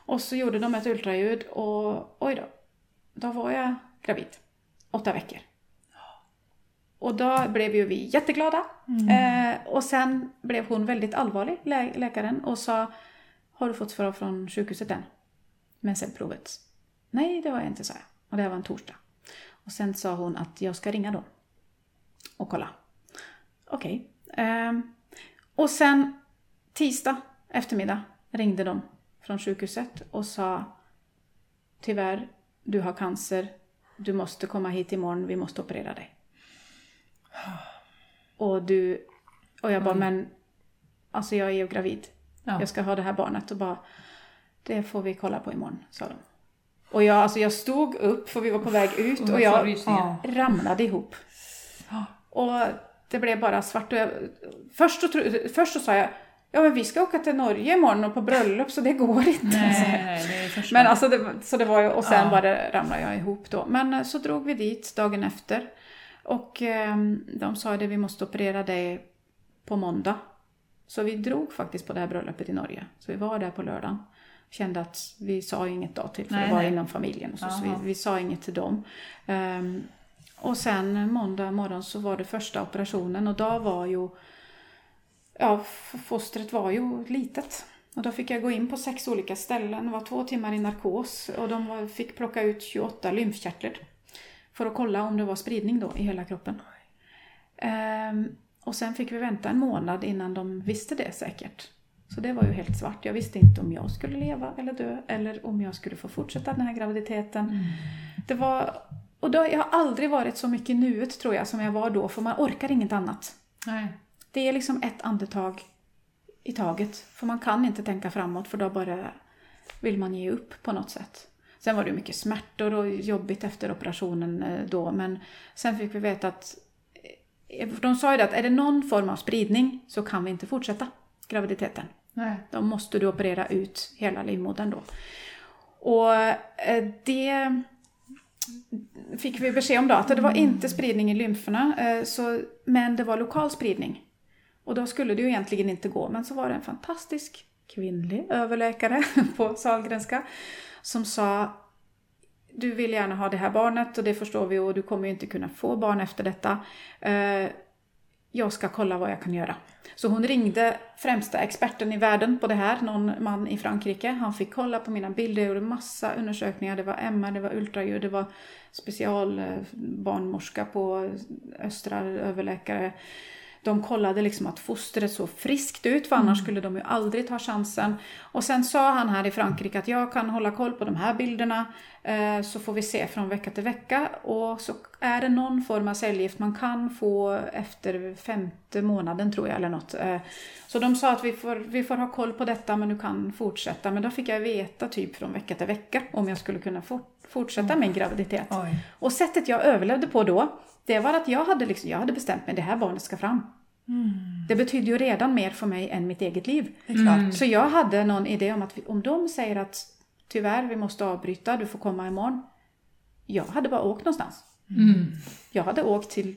Och så gjorde de ett ultraljud och oj då, då var jag gravid. Åtta veckor. Och då blev ju vi jätteglada. Eh, och sen blev hon väldigt allvarlig, lä- läkaren, och sa Har du fått svar från sjukhuset än? med cellprovet? Nej, det har jag inte, sa jag. Och det här var en torsdag. Och sen sa hon att jag ska ringa då och kolla. Okej. Ehm, och sen tisdag eftermiddag ringde de från sjukhuset och sa Tyvärr, du har cancer. Du måste komma hit imorgon, vi måste operera dig. Och du... Och jag bara, men... Alltså jag är ju gravid. Ja. Jag ska ha det här barnet och bara... Det får vi kolla på imorgon, sa de. Och jag, alltså jag stod upp för vi var på väg ut och jag ramlade ihop. Och det blev bara svart. Och jag, först, så, först så sa jag, ja men vi ska åka till Norge imorgon och på bröllop så det går inte. Nej, det är första. Men alltså, det, så det var ju, och sen Ja. bara ramlade jag ihop då. Men så drog vi dit dagen efter. Och ehm, de sa det, vi måste operera dig på måndag. Så vi drog faktiskt på det här bröllopet i Norge. Så vi var där på lördagen. Kände att vi sa inget då till, för Nej, det var nej. inom familjen och så, så vi, vi sa inget till dem. Ehm, och sen måndag morgon så var det första operationen och då var ju, ja fostret var ju litet. Och då fick jag gå in på sex olika ställen, det var två timmar i narkos och de fick plocka ut 28 lymfkörtlar. För att kolla om det var spridning då i hela kroppen. Ehm, och sen fick vi vänta en månad innan de visste det säkert. Så det var ju helt svart. Jag visste inte om jag skulle leva eller dö eller om jag skulle få fortsätta den här graviditeten. Det var, och då, jag har aldrig varit så mycket i nuet tror jag som jag var då för man orkar inget annat. Nej. Det är liksom ett andetag i taget. För man kan inte tänka framåt för då bara vill man ge upp på något sätt. Sen var det mycket smärtor och jobbigt efter operationen eh, då men sen fick vi veta att eh, de sa ju det att är det någon form av spridning så kan vi inte fortsätta graviditeten. Nej. Då måste du operera ut hela livmodern då. Och eh, det fick vi besked om då, att det var inte spridning i lymferna, så, men det var lokal spridning. Och då skulle det ju egentligen inte gå, men så var det en fantastisk kvinnlig överläkare på Sahlgrenska som sa du vill gärna ha det här barnet och det förstår vi och du kommer ju inte kunna få barn efter detta. Eh, jag ska kolla vad jag kan göra. Så hon ringde främsta experten i världen på det här, någon man i Frankrike. Han fick kolla på mina bilder, jag gjorde massa undersökningar. Det var MR, det var ultraljud, det var specialbarnmorska på östra överläkare. De kollade liksom att fostret såg friskt ut för annars skulle de ju aldrig ta chansen. Och sen sa han här i Frankrike att jag kan hålla koll på de här bilderna eh, så får vi se från vecka till vecka. Och så är det någon form av cellgift man kan få efter femte månaden tror jag eller något. Eh, så de sa att vi får, vi får ha koll på detta men du kan fortsätta. Men då fick jag veta typ från vecka till vecka om jag skulle kunna fort, fortsätta min graviditet. Oj. Och sättet jag överlevde på då, det var att jag hade, liksom, jag hade bestämt mig, det här barnet ska fram. Det betydde ju redan mer för mig än mitt eget liv. Det klart. Så jag hade någon idé om att vi, om de säger att tyvärr, vi måste avbryta, du får komma imorgon. Jag hade bara åkt någonstans. Jag hade åkt till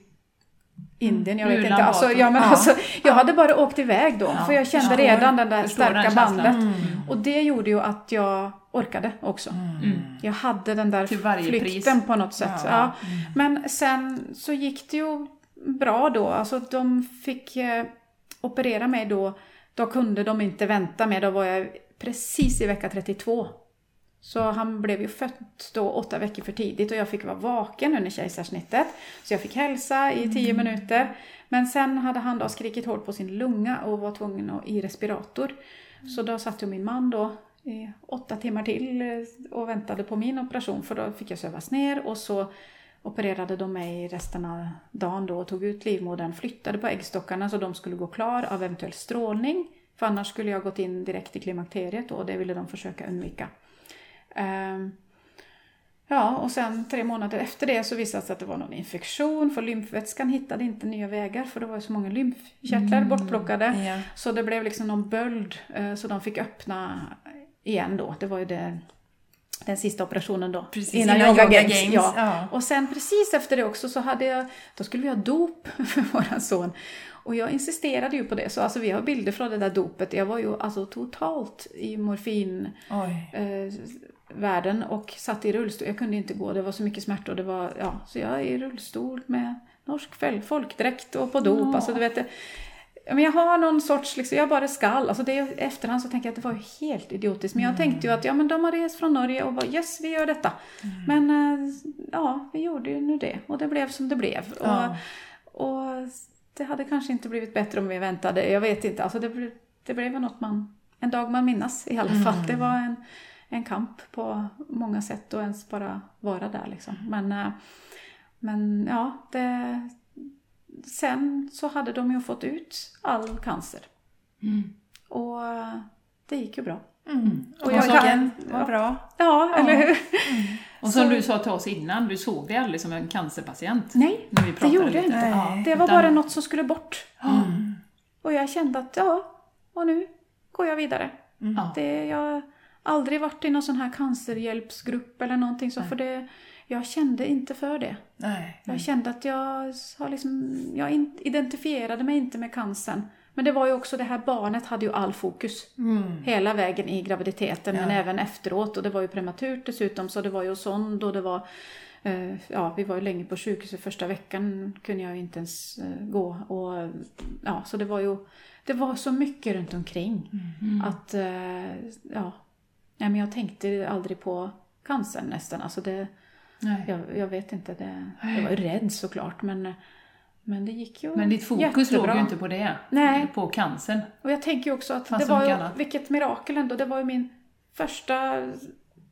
Indien, jag vet Ulan inte. Alltså, ja, men Ja. alltså, jag hade bara åkt iväg då, Ja, för jag kände redan den där starka bandet. Och det gjorde ju att jag orkade också. Jag hade den där Mm. Till varje flykten pris. på något sätt. Ja. Ja. Men sen så gick det ju bra då. Alltså de fick eh, operera mig då. Då kunde de inte vänta med. Då var jag precis i vecka 32. Så han blev ju född då åtta veckor för tidigt och jag fick vara vaken under kejsarsnittet. Så jag fick hälsa i tio minuter. Men sen hade han då skrikit hårt på sin lunga och var tvungen att i respirator. Så då satt ju min man då i åtta timmar till eh, och väntade på min operation för då fick jag sövas ner och så opererade de mig resten av dagen då och tog ut livmodern, flyttade på äggstockarna så de skulle gå klar av eventuell strålning. För annars skulle jag gått in direkt i klimakteriet och det ville de försöka undvika. Ehm, Ja, och sen tre månader efter det så visade det sig att det var någon infektion för lymfvätskan hittade inte nya vägar för det var så många lymfkörtlar bortplockade. Ja. Så det blev liksom någon böld eh, så de fick öppna igen då. Det var ju det, den sista operationen då. Precis, innan, innan Yoga, Yoga Games. Games, Ja. ja. Och sen precis efter det också så hade jag, då skulle vi ha dop för våran son. Och jag insisterade ju på det. Så alltså vi har bilder från det där dopet. Jag var ju alltså totalt i morfin Oj. eh, världen och satt i rullstol. Jag kunde inte gå, det var så mycket smärta och det var, ja, så jag är i rullstol med norsk folkdräkt och på dop. Ja. Alltså du vet, ja, men jag har någon sorts, liksom, jag bara skall. Alltså det, efterhand så tänker jag att det var ju helt idiotiskt. Men jag tänkte ju att ja, men de har rest från Norge och bara yes, vi gör detta. Men eh, ja, vi gjorde ju nu det. Och det blev som det blev. Ja. Och, och det hade kanske inte blivit bättre om vi väntade. Jag vet inte. Alltså det, blev- det blev något man, en dag man minnas i alla fall. Det var en, en kamp på många sätt att ens bara vara där liksom. Men, eh, men ja, det, sen så hade de ju fått ut all cancer. Och eh, det gick ju bra. Och jag kan- var bra. Ja, eller hur? Och som du sa till oss innan, du såg dig aldrig som en cancerpatient. Nej, När vi det gjorde jag inte. Ja, Det var utan- bara något som skulle bort. Och jag kände att ja, och nu går jag vidare. Ja. Det, jag har aldrig varit i någon sån här cancerhjälpsgrupp eller någonting så för det, jag kände inte för det. Nej. Jag kände att jag har liksom, jag identifierade mig inte med cancern. Men det var ju också det här barnet hade ju all fokus. Hela vägen i graviditeten men även efteråt. Och det var ju prematurt dessutom så det var ju sond och det var eh, Ja, vi var ju länge på sjukhuset första veckan kunde jag ju inte ens eh, gå. Och, ja, så det var ju Det var så mycket runt omkring. Att eh, ja, nej, men jag tänkte aldrig på cancern nästan. Alltså det, Nej. jag, jag vet inte, det, jag var rädd såklart men, men det gick ju Men ditt fokus låg jättebra. ju inte på det. Nej. På cancern. Och jag tänker också att Fanns det var ju, annat. vilket mirakel ändå, det var ju min första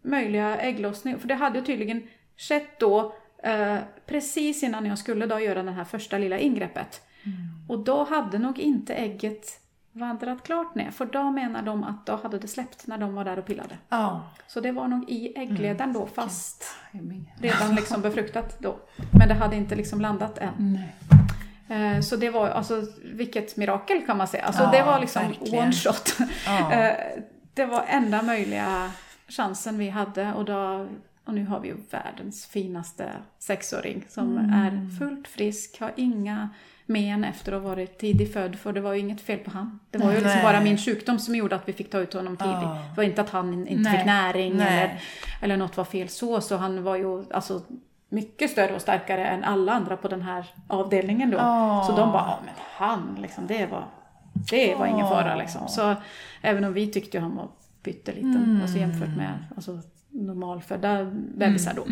möjliga ägglossning. För det hade ju tydligen skett då eh, precis innan jag skulle då göra det här första lilla ingreppet. Mm. Och då hade nog inte ägget vandrat klart ner, för då menar de att då hade det släppt när de var där och pillade. Ja. Så det var nog i Mm. äggledaren då, fast Nej. redan liksom befruktat då. Men det hade inte liksom landat än. Eh, Så det var alltså, vilket mirakel kan man säga. Alltså Ja, det var liksom verkligen. one shot. Ja. Eh, Det var enda möjliga chansen vi hade och, då, och nu har vi ju världens finaste sexåring som Mm. är fullt frisk, har inga men efter att ha varit tidigt född för det var ju inget fel på han. Det var ju liksom bara min sjukdom som gjorde att vi fick ta ut honom tidigt. Ja. Det var inte att han inte Nej. fick näring Nej. eller, eller något var fel så. Så han var ju alltså mycket större och starkare än alla andra på den här avdelningen då. Ja. Så de bara, ja men han liksom, det var, det var ingen fara liksom. Så även om vi tyckte ju han var pytteliten, alltså jämfört med alltså, normalfödda bebisar då.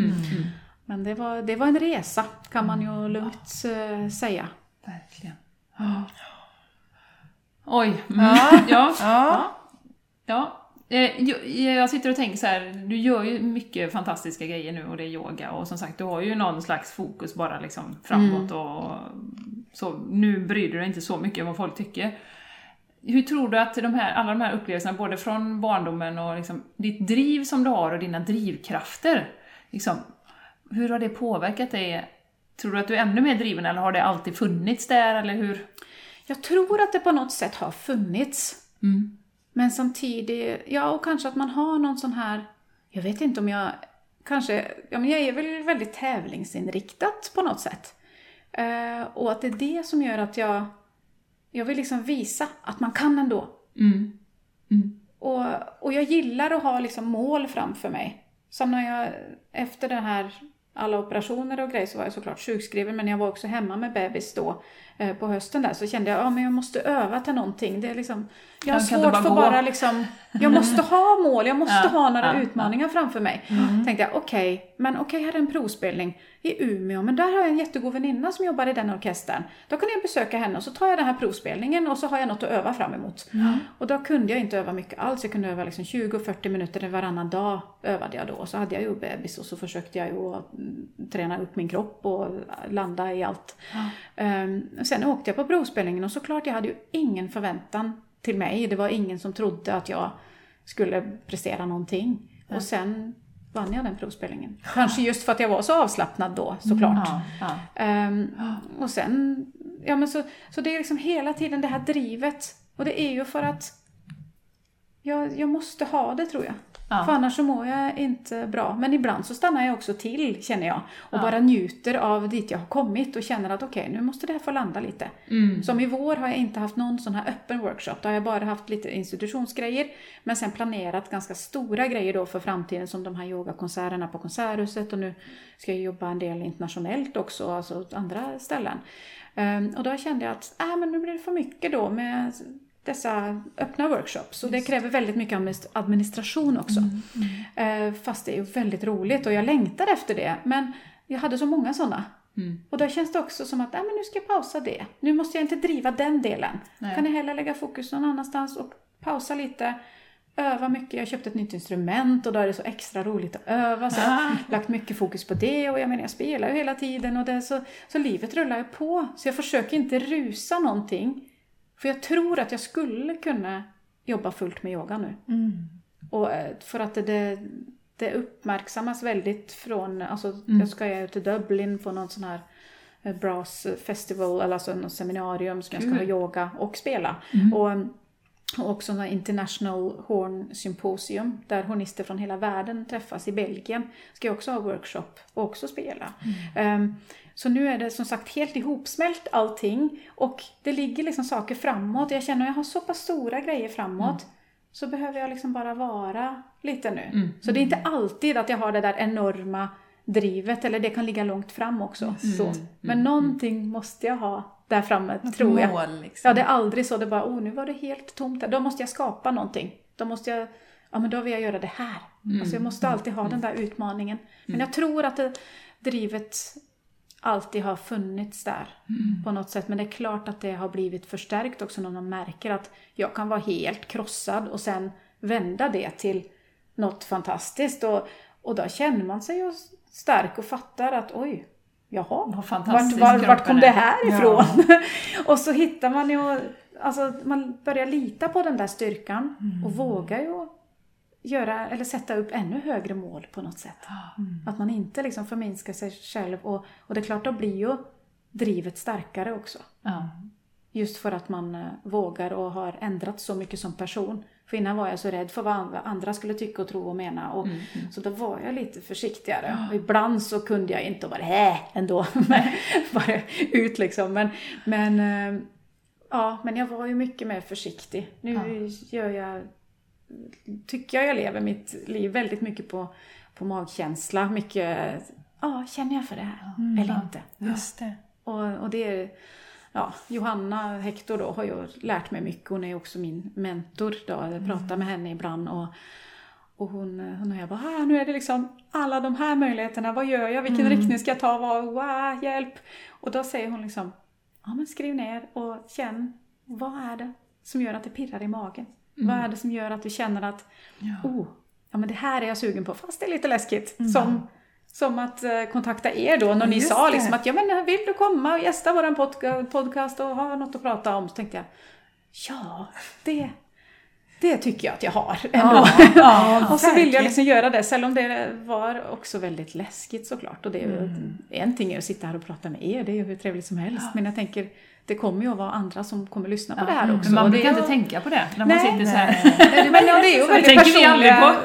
Men det var, det var en resa kan man ju lugnt eh, säga. Verkligen. Ja. Oj. Mm. Ja. ja. Ja. Ja. Eh, jag- sitter och tänker så här, du gör ju mycket fantastiska grejer nu och det är yoga och som sagt du har ju någon slags fokus bara liksom framåt och så. Nu bryr du dig inte så mycket om vad folk tycker. Hur tror du att de här, alla de här upplevelserna, både från barndomen och liksom, ditt driv som du har och dina drivkrafter, liksom, hur har det påverkat dig? Tror du att du är ännu mer driven eller har det alltid funnits där eller hur? Jag tror att det på något sätt har funnits. Men samtidigt, ja och kanske att man har någon sån här, jag vet inte om jag, kanske, ja men jag är väl väldigt tävlingsinriktat på något sätt. Eh, och att det är det som gör att jag, jag vill liksom visa att man kan ändå. Mm. Och, och jag gillar att ha liksom mål framför mig. Som när jag, efter det här, alla operationer och grejer så var jag såklart sjukskriven men jag var också hemma med bebis då. eh, på hösten där så kände jag att ja, men jag måste öva till någonting. Det är liksom, jag har Jag svårt bara för gå. bara liksom, jag måste ha mål, jag måste Ja, ha några ja, Mm. utmaningar framför mig. Tänkte jag, okej, men okej här är en provspelning i Umeå, men där har jag en jättegod väninna som jobbar i den orkestern. Då kan jag besöka henne och så tar jag den här provspelningen och så har jag något att öva fram emot. Och då kunde jag inte öva mycket alls, jag kunde öva liksom 20-40 minuter varannan dag övade jag då. Och så hade jag ju bebis och så försökte jag ju att mm, träna upp min kropp och landa i allt. Ehm, sen åkte jag på provspelningen och såklart jag hade ju ingen förväntan till mig. Det var ingen som trodde att jag skulle prestera någonting. Och sen vann jag den provspelningen. Kanske just för att jag var så avslappnad då såklart. Ja, ja. Ehm, och sen, ja men så, så det är liksom hela tiden det här drivet. Och det är ju för att jag, jag måste ha det tror jag. Ja. För annars så mår jag inte bra. Men ibland så stannar jag också till, känner jag. Och Ja. bara njuter av dit jag har kommit och känner att okej, nu måste det här få landa lite. Mm. Som i vår har jag inte haft någon sån här öppen workshop. Då har jag bara haft lite institutionsgrejer. Men sen planerat ganska stora grejer då för framtiden som de här yogakonserterna på Konserthuset. Och nu ska jag jobba en del internationellt också, alltså åt andra ställen. Ehm, och då kände jag att äh, men nu blir det för mycket då med dessa öppna workshops. Och det kräver väldigt mycket administ- administration också. Eh, fast det är väldigt roligt och jag längtar efter det. Men jag hade så många sådana. Mm. Och då känns det också som att, nej men nu ska jag pausa det. Nu måste jag inte driva den delen. Nej. Kan jag hellre lägga fokus någon annanstans och pausa lite. Öva mycket. Jag köpte ett nytt instrument och då är det så extra roligt att öva. Så jag har lagt mycket fokus på det och jag menar jag spelar ju hela tiden och det, så, så livet rullar ju på. Så jag försöker inte rusa någonting. För jag tror att jag skulle kunna jobba fullt med yoga nu. Och eh, för att det, det, uppmärksammas väldigt från, alltså jag ska ju till Dublin på någon sån här eh, Brass Festival, eller alltså något seminarium som jag ska ha yoga och spela. Och, och också en International Horn Symposium där hornister från hela världen träffas i Belgien. Ska jag också ha workshop och också spela. Ehm, så nu är det som sagt helt ihopsmält allting och det ligger liksom saker framåt. Jag känner att jag har så pass stora grejer framåt så behöver jag liksom bara vara lite nu. Så det är inte alltid att jag har det där enorma drivet eller det kan ligga långt fram också. Så. Men någonting måste jag ha där framme, tror jag. Mål liksom. Ja, det är aldrig så. Det är bara, oh, nu var det helt tomt där. Då måste jag skapa någonting. Då måste jag, ja men då vill jag göra det här. Alltså jag måste alltid ha den där utmaningen. Men jag tror att det, drivet alltid har funnits där på något sätt. Men det är klart att det har blivit förstärkt också när man märker att jag kan vara helt krossad och sen vända det till något fantastiskt. Och, och då känner man sig stark och fattar att oj, jaha, Vad vart, var, vart kom det här ifrån? och så hittar man ju, alltså man börjar lita på den där styrkan och vågar ju göra, eller sätta upp ännu högre mål på något sätt. Att man inte liksom förminskar sig själv och, och det är klart, då blir ju drivet starkare också. Ja. Just för att man eh, vågar och har ändrat så mycket som person. För innan var jag så rädd för vad andra- skulle tycka och tro och mena. Och, Så då var jag lite försiktigare. Och ibland så kunde jag inte och bara äh, ändå. bara ut liksom. Men, men, eh, ja, men jag var ju mycket mer försiktig. Nu gör jag, tycker jag jag lever mitt liv väldigt mycket på, på magkänsla. Mycket, ja, känner jag för det här eller inte? Just det. Och, och det är, ja, Johanna Hector då har ju lärt mig mycket. Hon är också min mentor då. Jag pratar med henne ibland och, och hon, hon och jag bara, ah, nu är det liksom alla de här möjligheterna. Vad gör jag? Vilken riktning ska jag ta? Vad, wow, hjälp! Och då säger hon liksom, ja men skriv ner och känn, vad är det som gör att det pirrar i magen? Vad är det som gör att du känner att, oh, ja men det här är jag sugen på, fast det är lite läskigt. Som, som att eh, kontakta er då, när ni Just sa liksom att ja men vill du komma och gästa våran podca- podcast och ha något att prata om? Så tänkte jag, ja, det, det tycker jag att jag har ändå. ja, och så vill jag liksom göra det, även om det var också väldigt läskigt såklart. Och det är ju, Mm. en ting är att sitta här och prata med er, det är ju hur trevligt som helst. Men jag tänker, det kommer ju att vara andra som kommer lyssna på det här också. Men man och brukar inte ju- tänka på det när man Nej. sitter så här. men ja, det är ju väldigt personliga,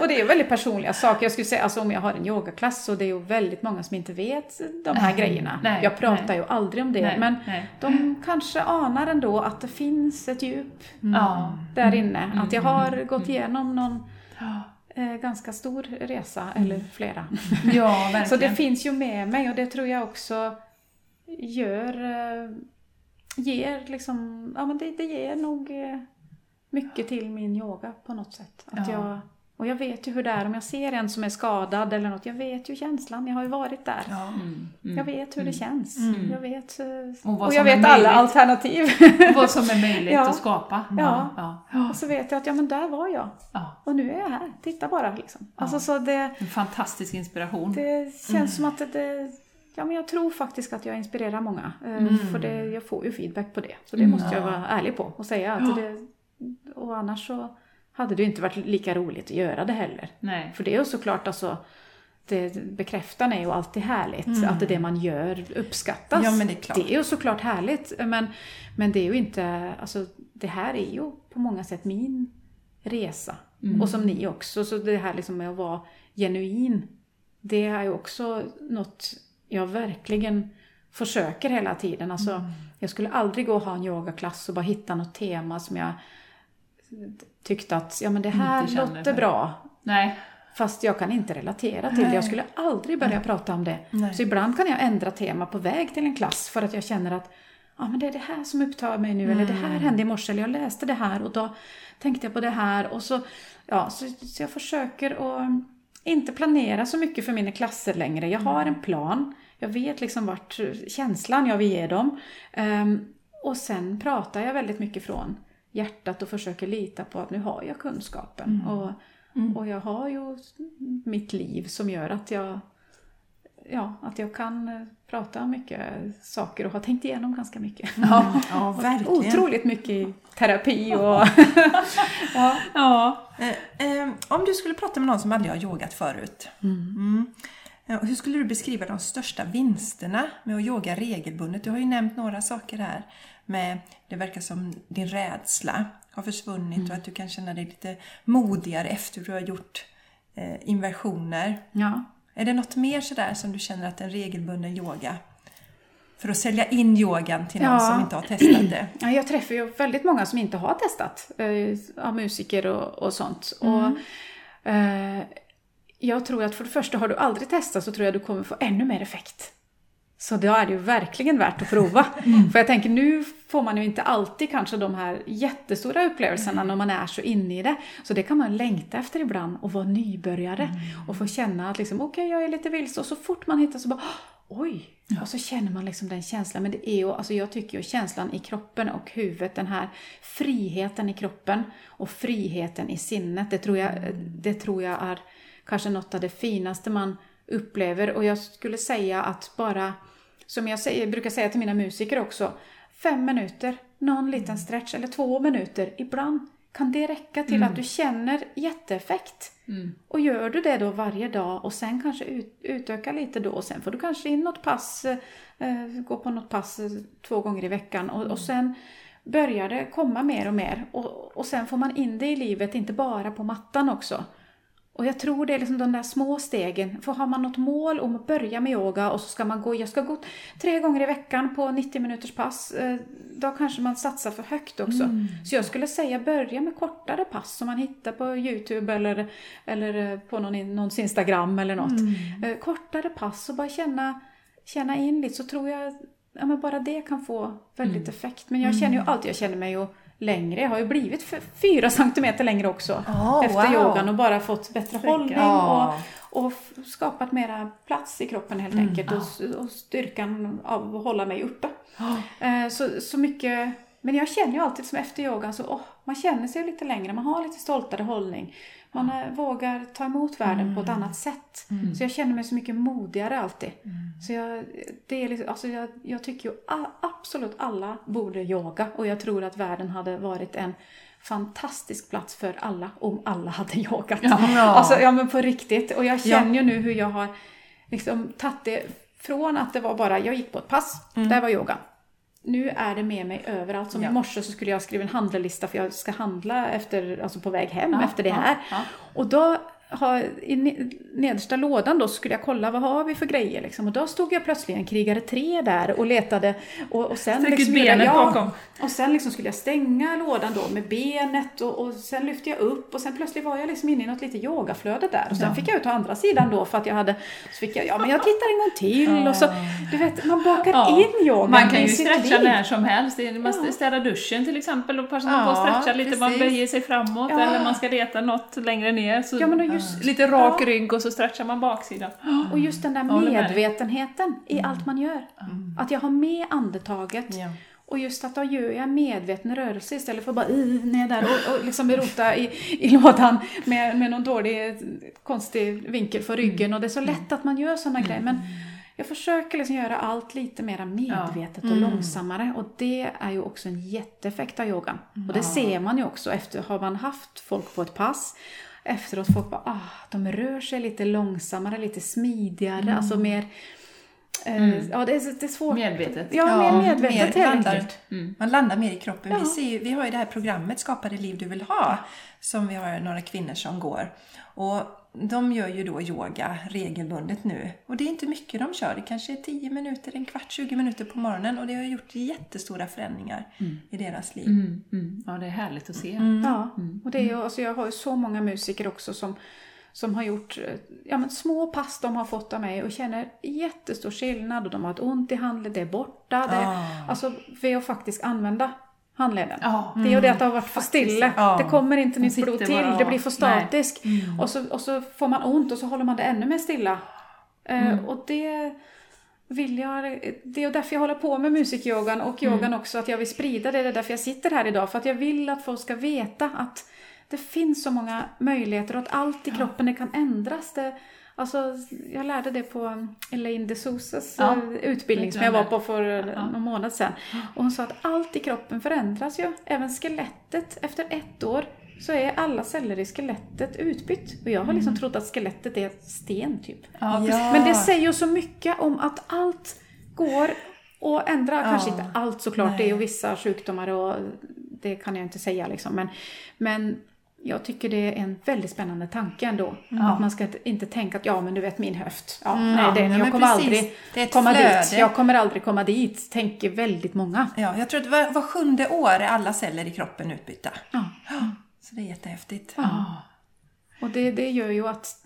och det är ju väldigt personliga saker. Jag skulle säga, alltså om jag har en yogaklass så det är ju väldigt många som inte vet de här grejerna. nej, jag pratar nej. ju aldrig om det, Nej, men nej. de kanske anar ändå att det finns ett djup Ja. där inne. Att jag har gått igenom någon eh, ganska stor resa, eller flera. ja, verkligen. Så det finns ju med mig och det tror jag också gör, eh, ger liksom, ja men det, det ger nog eh, mycket till min yoga på något sätt. Att Ja. jag, och jag vet ju hur det är om jag ser en som är skadad eller något, jag vet ju känslan, jag har ju varit där. Ja. Mm, Jag vet hur det känns. Jag vet, eh, Och och jag vet alla möjligt. alternativ. Vad som är möjligt Ja. att skapa. Ja. Ja. och så vet jag att ja men där var jag. ja. Och nu är jag här, titta bara liksom. Alltså så det, En fantastisk inspiration. Det känns som att det, det ja, men jag tror faktiskt att jag inspirerar många. Eh, För det, jag får ju feedback på det. Så det måste jag vara ärlig på och säga. Att det, och annars så hade det ju inte varit lika roligt att göra det heller. Nej. För det är ju såklart alltså, det, bekräftande är ju alltid härligt. Att det, det man gör uppskattas. Ja, det är. Det är ju såklart härligt. Men, men det är ju inte, alltså det här är ju på många sätt min resa. Och som ni också. Så det här liksom med att vara genuin. Det är ju också något jag verkligen försöker hela tiden. Alltså, Jag skulle aldrig gå och ha en yogaklass och bara hitta något tema som jag tyckte att ja, men det här Inte låter för. bra. Nej. Fast jag kan inte relatera till det. Jag skulle aldrig börja prata om det. Nej. Så ibland kan jag ändra tema på väg till en klass för att jag känner att ja, men det är det här som upptar mig nu. Eller det här hände i morse. Eller jag läste det här och då tänkte jag på det här. Och så, ja, så, så jag försöker att inte planera så mycket för mina klasser längre. Jag har en plan. Jag vet liksom vart känslan jag vill ge dem. Ehm, och sen pratar jag väldigt mycket från hjärtat och försöker lita på att nu har jag kunskapen. Och, och jag har ju mitt liv som gör att jag, ja, att jag kan eh, prata om mycket saker och har tänkt igenom ganska mycket. Ja, ja verkligen. Otroligt mycket terapi och... ja. Ja. Eh, eh, om du skulle prata med någon som aldrig har yogat förut. Mm. Eh, Hur skulle du beskriva de största vinsterna med att yoga regelbundet? Du har ju nämnt några saker här. Med, det verkar som din rädsla har försvunnit och att du kan känna dig lite modigare efter du har gjort eh, inversioner. ja. Är det något mer sådär som du känner att en regelbunden yoga för att sälja in yogan till någon Ja. som inte har testat det? Ja, jag träffar ju väldigt många som inte har testat, eh, av musiker och, och sånt. Och, eh, jag tror att för det första, har du aldrig testat så tror jag du kommer få ännu mer effekt. Så då är det ju verkligen värt att prova. För jag tänker, nu får man ju inte alltid kanske de här jättestora upplevelserna när man är så inne i det. Så det kan man längta efter ibland och vara nybörjare. Och få känna att liksom, okej, jag är lite vilse. Och så fort man hittar så bara, oj! Och så känner man liksom den känslan. Men det är ju, alltså jag tycker ju känslan i kroppen och huvudet, den här friheten i kroppen och friheten i sinnet. Det tror jag, det tror jag är kanske något av det finaste man upplever. Och jag skulle säga att bara, som jag säger, brukar säga till mina musiker också, fem minuter, någon liten stretch eller två minuter, ibland kan det räcka till att du känner jätteeffekt. Och gör du det då varje dag och sen kanske ut, utöka lite då och sen får du kanske in något pass, eh, gå på något pass eh, två gånger i veckan och, och sen börjar det komma mer och mer och, och sen får man in det i livet, inte bara på mattan också. Och jag tror det är liksom de där små stegen. För har man något mål om att börja med yoga och så ska man gå, jag ska gå tre gånger i veckan på 90 minuters pass. eh, Då kanske man satsar för högt också. Så jag skulle säga börja med kortare pass som man hittar på Youtube eller, eller eh, på någon, någons Instagram eller något. Eh, Kortare pass och bara känna, känna in lite så tror jag ja, men bara det kan få väldigt effekt. Men jag känner ju alltid, jag känner mig ju längre. Jag har ju blivit fyra centimeter längre också Oh, efter wow. yogan och bara fått bättre hållning Ja. och, och skapat mera plats i kroppen helt enkelt och, s- och styrkan av att hålla mig uppe. Eh, Så, så mycket, men jag känner ju alltid som efter yogan så åh, man känner sig lite längre, man har lite stoltare hållning. Man eh, vågar ta emot världen på ett annat sätt. Så jag känner mig så mycket modigare alltid. Så jag, det är liksom, alltså jag, jag tycker ju absolut alla borde yoga och jag tror att världen hade varit en fantastisk plats för alla om alla hade yogat. Ja. Alltså, ja men på riktigt. Och jag känner ju nu hur jag har liksom tagit det från att det var bara, jag gick på ett pass, där var yoga. Nu är det med mig överallt. Som Ja. i morse så skulle jag skriva en handlelista för jag ska handla efter, alltså på väg hem Ja, efter det här. ja. Och då har, i ne- nedersta lådan då skulle jag kolla vad har vi för grejer liksom. Och då stod jag plötsligt en krigare 3 där och letade. Och, och sen Sträck ut liksom benet jag- bakom. Och sen liksom skulle jag stänga lådan då med benet och, och sen lyfte jag upp och sen plötsligt var jag liksom inne i något lite yogaflöde där. Och sen fick jag ut å andra sidan då för att jag hade, så fick jag, ja men jag tittar en gång till och så, du vet, man bakar Ja. in yogan Man kan ju stretcha när som helst. Man städar duschen till exempel och passar man på att Ja, stretcha lite. Man precis. böjer sig framåt Ja. eller man ska leta något längre ner. Så Ja, just- Lite rak rygg och så stretchar man baksidan. Och just den där medvetenheten i allt man gör. Att jag har med andetaget. Ja. Och just att då gör jag en medveten rörelse istället för att bara ner där och, och liksom rota i, i lådan med, med någon dålig, konstig vinkel för ryggen. Och det är så lätt att man gör sådana grejer. Men jag försöker liksom göra allt lite mer medvetet och långsammare. Och det är ju också en jätteeffekt av yogan. Och det ser man ju också efter, har man haft folk på ett pass efteråt folk bara, ah, de rör sig lite långsammare, lite smidigare, alltså mer Eh, Ja, det är, det är svårt. Medvetet. Ja, mer medvetet helt landar, enkelt. Man landar mer i kroppen. Ja. Vi, ser ju, vi har ju det här programmet Skapa det liv du vill ha som vi har några kvinnor som går. Och de gör ju då yoga regelbundet nu. Och det är inte mycket de kör. Det kanske är 10 minuter, en kvart, 20 minuter på morgonen. Och det har gjort jättestora förändringar i deras liv. Mm, mm. Ja, det är härligt att se. Ja, och det är ju, alltså jag har ju så många musiker också som, som har gjort eh, ja, men små pass de har fått av mig och känner jättestor skillnad och de har ett ont i handled, det är borta. Det, Ah. Alltså för att faktiskt använda handleden. Ja. Det är ju det att det har varit för stilla. Ja. Det kommer inte nytt blod till, bara- det blir för statiskt. Och, så, och så får man ont och så håller man det ännu mer stilla. Eh, och det vill jag, det är därför jag håller på med musikyogan och yogan också, att jag vill sprida det. Det är därför jag sitter här idag, för att jag vill att folk ska veta att det finns så många möjligheter och att allt i kroppen det kan ändras. Det, alltså, jag lärde det på Elaine de Sousas Ja. eh, utbildning som jag var på för eh, någon månad sedan. Och hon sa att allt i kroppen förändras ju. Även skelettet. Efter ett år så är alla celler i skelettet utbytt. Och jag har liksom trott att skelettet är sten typ. Ja, Ja. Men det säger ju så mycket om att allt går att ändra. Kanske inte allt såklart, det är ju vissa sjukdomar och det kan jag inte säga liksom. Men, men jag tycker det är en väldigt spännande tanke ändå. Att man ska inte tänka att ja men du vet min höft. Ja, nej, ja, den, jag kommer precis. aldrig Det är ett komma flöde. dit. Jag kommer aldrig komma dit, tänker väldigt många. Ja, jag tror att var, var sjunde år är alla celler i kroppen utbytta. Ja. Så det är jättehäftigt. Och det, det gör ju att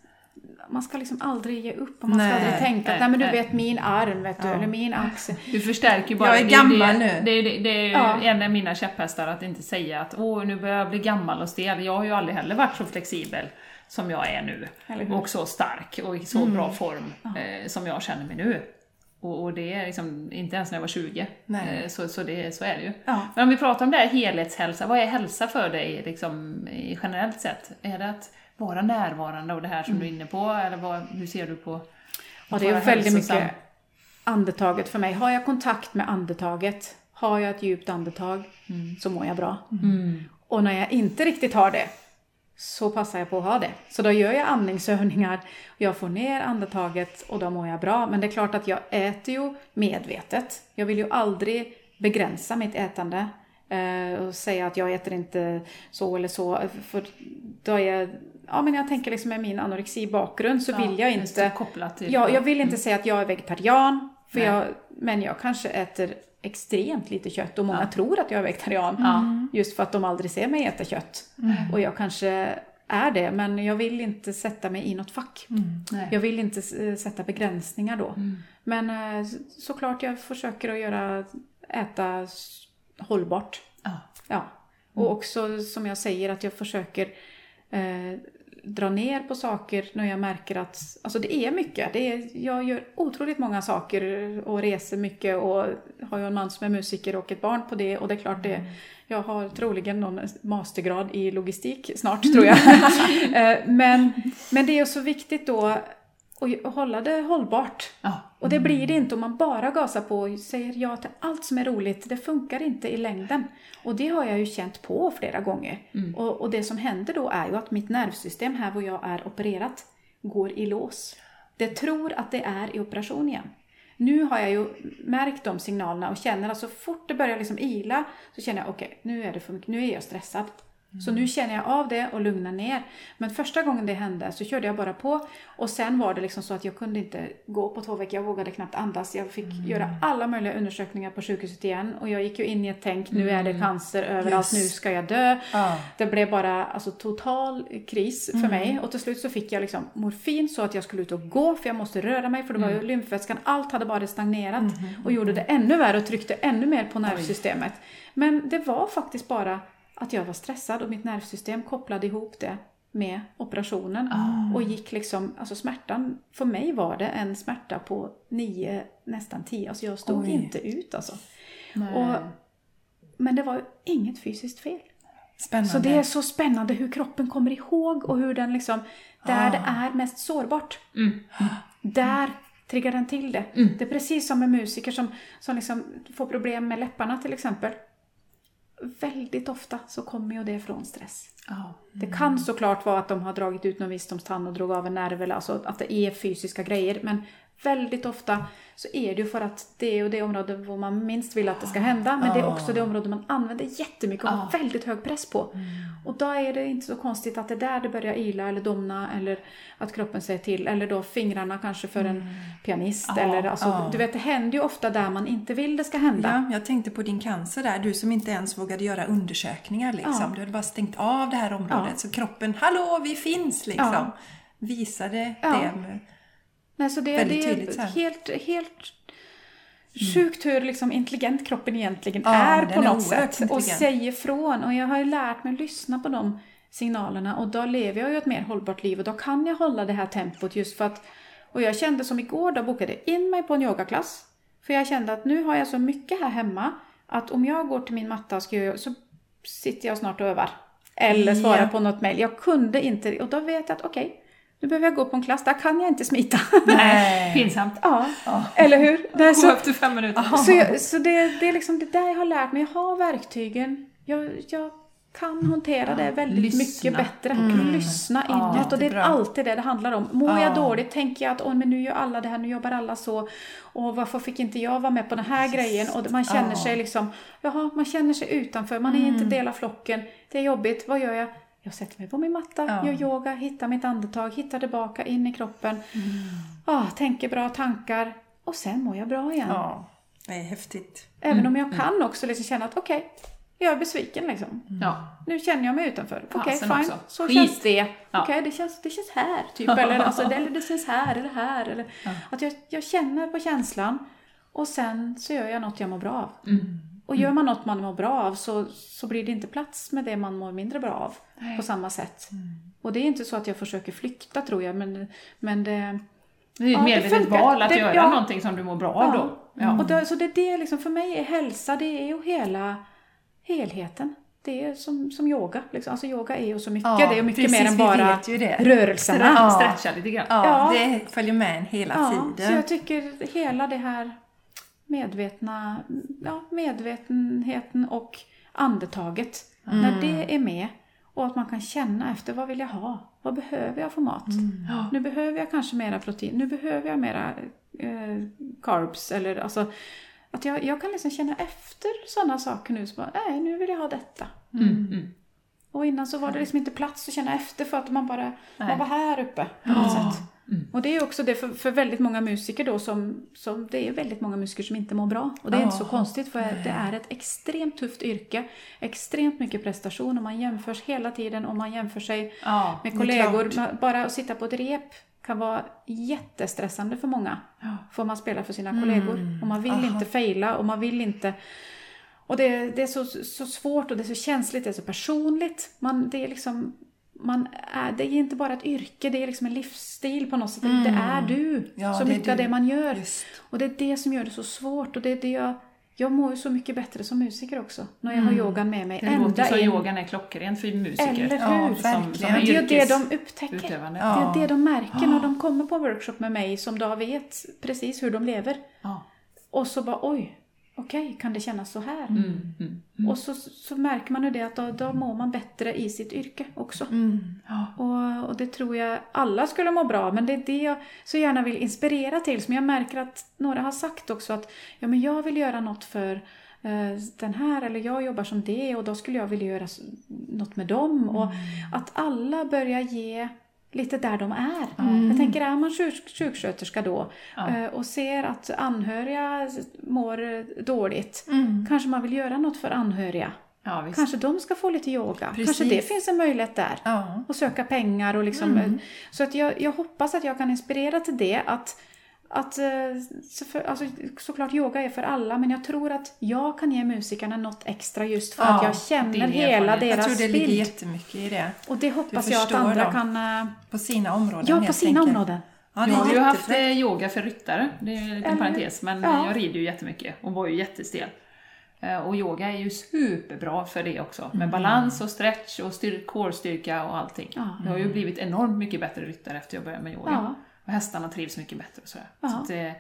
man ska liksom aldrig ge upp och man ska Nej, aldrig tänka nej, att nej men du nej. vet min arm vet du, eller min axel. Du förstärker ju bara. Jag är gammal det, nu. Det det, det är Ja. en av mina käpphästar att inte säga att åh, nu börjar jag bli gammal och stel. Jag har ju aldrig heller varit så flexibel som jag är nu. Och så stark och i så bra form eh, som jag känner mig nu. Och, och det är liksom inte ens när jag var 20. Nej. Eh, så, så, det, så är det ju. Ja. Men om vi pratar om det här helhetshälsa, vad är hälsa för dig liksom, i generellt sett? Är det att vara närvarande och det här som du är inne på? Eller vad, hur ser du på Ja, att det är vara väldigt hälsosam? mycket andetaget för mig. Har jag kontakt med andetaget, har jag ett djupt andetag, så mår jag bra. Och när jag inte riktigt har det, så passar jag på att ha det. Så då gör jag andningsövningar, jag får ner andetaget och då mår jag bra. Men det är klart att jag äter ju medvetet. Jag vill ju aldrig begränsa mitt ätande eh, och säga att jag äter inte så eller så. För då är jag, ja men jag tänker liksom med min anorexibakgrund så vill jag inte kopplat till... Ja, jag vill inte säga att jag är vegetarian, för Nej. jag, men jag kanske äter extremt lite kött och många tror att jag är vegetarian. Ja. Just för att de aldrig ser mig äta kött. Och jag kanske är det, men jag vill inte sätta mig i något fack. Nej. Jag vill inte eh, sätta begränsningar då. Men eh, såklart jag försöker att göra, äta hållbart. Ja. Ja. Och också som jag säger att jag försöker eh, dra ner på saker när jag märker att, alltså det är mycket. Det är, jag gör otroligt många saker och reser mycket och har ju en man som är musiker och ett barn på det och det är klart det, jag har troligen någon mastergrad i logistik snart tror jag. Eh, men, men det är så viktigt då att hålla det hållbart. Ja. Och det blir det inte om man bara gasar på och säger ja till allt som är roligt. Det funkar inte i längden. Och det har jag ju känt på flera gånger. Och, och det som händer då är ju att mitt nervsystem här hvor jag är opererat går i lås. Det tror att det är i operation igen. Nu har jag ju märkt de signalerna och känner att så fort det börjar liksom ila så känner jag okej, nu är det för mycket, nu är jag stressad. Så nu känner jag av det och lugnar ner. Men första gången det hände så körde jag bara på. Och sen var det liksom så att jag kunde inte gå på två veckor. Jag vågade knappt andas. Jag fick göra alla möjliga undersökningar på sjukhuset igen. Och jag gick ju in i ett tänk, nu är det cancer överallt, Yes. nu ska jag dö. Ja. Det blev bara alltså, total kris för mig. Och till slut så fick jag liksom morfin så att jag skulle ut och gå för jag måste röra mig för det var ju lymfvätskan, allt hade bara stagnerat. Och gjorde det ännu värre och tryckte ännu mer på nervsystemet. Men det var faktiskt bara att jag var stressad och mitt nervsystem kopplade ihop det med operationen. Och gick liksom, alltså smärtan, för mig var det en smärta på nio, nästan tio. Alltså jag stod Oj. inte ut alltså. Och, men det var inget fysiskt fel. Spännande. Så det är så spännande hur kroppen kommer ihåg och hur den liksom, där det är mest sårbart. Där triggar den till det. Det är precis som med musiker som, som liksom får problem med läpparna till exempel. Väldigt ofta så kommer ju det från stress. Ja. Det kan såklart vara att de har dragit ut någon visdomstand och drog av en nerv eller alltså att det är fysiska grejer. Men väldigt ofta så är det ju för att det är det område hvor man minst vill att det ska hända. Men det är också det område man använder jättemycket och har väldigt hög press på. Och då är det inte så konstigt att det är där det börjar ila eller domna eller att kroppen säger till. Eller då fingrarna kanske för en pianist. eller, alltså, Du vet, det händer ju ofta där man inte vill det ska hända. Ja, jag tänkte på din cancer där, du som inte ens vågade göra undersökningar liksom. Du hade bara stängt av det här området så kroppen, hallå vi finns liksom. Visade Ja. det. Nej, så det, Väldigt det är tydligt så här. helt, helt sjukt hur liksom intelligent kroppen egentligen Ja, är på något sätt. Och säger från. Och jag har ju lärt mig att lyssna på de signalerna och då lever jag ju ett mer hållbart liv och då kan jag hålla det här tempot just för att och jag kände som igår, då bokade jag in mig på en yogaklass. För jag kände att nu har jag så mycket här hemma att om jag går till min matta och ska göra, så sitter jag snart och övar. Eller svarar Ja. på något mejl. Jag kunde inte, och då vet jag att okej, nu behöver jag gå på en klass, där kan jag inte smita. Nej. Pinsamt. Ja, eller hur? Nej, Gå så upp till fem minuter. så, jag, så det, det är liksom det där jag har lärt mig. Jag har verktygen. Jag, jag kan hantera det väldigt lyssna. mycket bättre. Och lyssna inåt. och det är alltid det det handlar om. Mår jag Ja. dåligt tänker jag att Åh, men nu gör alla det här, nu jobbar alla så. Och varför fick inte jag vara med på den här grejen? Och man känner Ja. sig liksom, jaha, man känner sig utanför. Man är inte del av flocken. Det är jobbigt. Vad gör jag? Jag sätter mig på min matta, Ja. gör yoga, hittar mitt andetag, hittar tillbaka in i kroppen. Ah, tänker bra tankar. Och sen mår jag bra igen. Ja, det är häftigt. Även om jag kan också liksom känna att okej, jag är besviken liksom. Ja. Nu känner jag mig utanför. Okej, Fasen fine. också. Så Skit. känns det. Ja. Okej, det, känns, det känns här. Typ. Eller, alltså, det, eller det känns här eller här. Eller, Att jag, jag känner på känslan och sen så gör jag något jag mår bra av. Och gör man något man mår bra av så, så blir det inte plats med det man mår mindre bra av på samma sätt. Och det är inte så att jag försöker flykta tror jag, men, men det... Det är Ja, ett det medvetet val att Det- göra ja. någonting som du mår bra av då. Ja. Och då, så det är det liksom, för mig är hälsa, det är ju hela helheten. Det är som, som yoga. Liksom. Alltså yoga är ju så mycket, Ja, det är mycket precis, mer än bara det. rörelserna. Ja. Stretcha lite grann. Ja, Ja. det följer med en hela Ja, så tiden. jag tycker hela det här medvetna, ja, medvetenheten och andetaget, Mm. när det är med och att man kan känna efter vad vill jag ha? Vad behöver jag för mat? Mm. Nu behöver jag kanske mera protein, nu behöver jag mera eh, carbs eller alltså att jag, jag kan liksom känna efter sådana saker nu. Så bara, nej, nu vill jag ha detta. Mm. Mm. Och innan så var det liksom inte plats att känna efter för att man bara Nej. man var här uppe på något sätt. Och det är också det för, för väldigt många musiker då som, som det är väldigt många musiker som inte mår bra. Och det är inte så konstigt för det är ett extremt tufft yrke. Extremt mycket prestation och man jämförs hela tiden och man jämför sig Ja. med kollegor. Bara att sitta på ett rep kan vara jättestressande för många. Får man spela för sina kollegor. Och man vill Aha. inte fejla och man vill inte... Och det, det är så, så svårt och det är så känsligt, det är så personligt. Man, det är liksom... Man är, det är inte bara ett yrke, det är liksom en livsstil på något sätt. Det är du. Ja, så mycket av du. det man gör. Just. Och det är det som gör det så svårt. Och det är det jag... Jag mår ju så mycket bättre som musiker också. När jag har yogan med mig. Det låter som in- yogan är klockren för musiker. Eller Ja, hur? Som, verkligen. som Men det är det de upptäcker. yrkesutövande. Ja. Det är det de märker när de kommer på workshop med mig som då vet precis hur de lever. Ja. Och så bara oj, okej, kan det kännas så här? Mm. Mm. Och så, så märker man ju det att då, då mår man bättre i sitt yrke också. Mm. Och, och det tror jag alla skulle må bra men det är det jag så gärna vill inspirera till. Som jag märker att några har sagt också att ja, men jag vill göra något för eh, den här, eller jag jobbar som det och då skulle jag vilja göra något med dem. Och att alla börjar ge lite där de är. Jag tänker, är man sjuk, sjuksköterska då eh, och ser att anhöriga mår eh, dåligt, kanske man vill göra något för anhöriga. Ja. Kanske de ska få lite yoga. Precis. Kanske det finns en möjlighet där Ja. och söka pengar och liksom. Mm. Så att jag, jag hoppas att jag kan inspirera till det. Att, att eh, så för, alltså, såklart yoga är för alla men jag tror att jag kan ge musikerna något extra just för Ja, att jag känner hela erfarenhet. Jag deras tror det ligger bild. jättemycket i det. Och det hoppas jag att andra dem. kan... eh, På sina områden Ja, på sina enkelt. områden. Ja, Du det har ju haft eh, yoga för ryttare, det är en liten Eller- parentes, men ja. jag rider ju jättemycket och var ju jättestel. Och yoga är ju superbra för det också, med balans och stretch och styr- core-styrka och allting. Ja. Jag har ju blivit enormt mycket bättre ryttare efter jag började med yoga. Ja. Och hästarna trivs mycket bättre och sådär. Ja. Så det,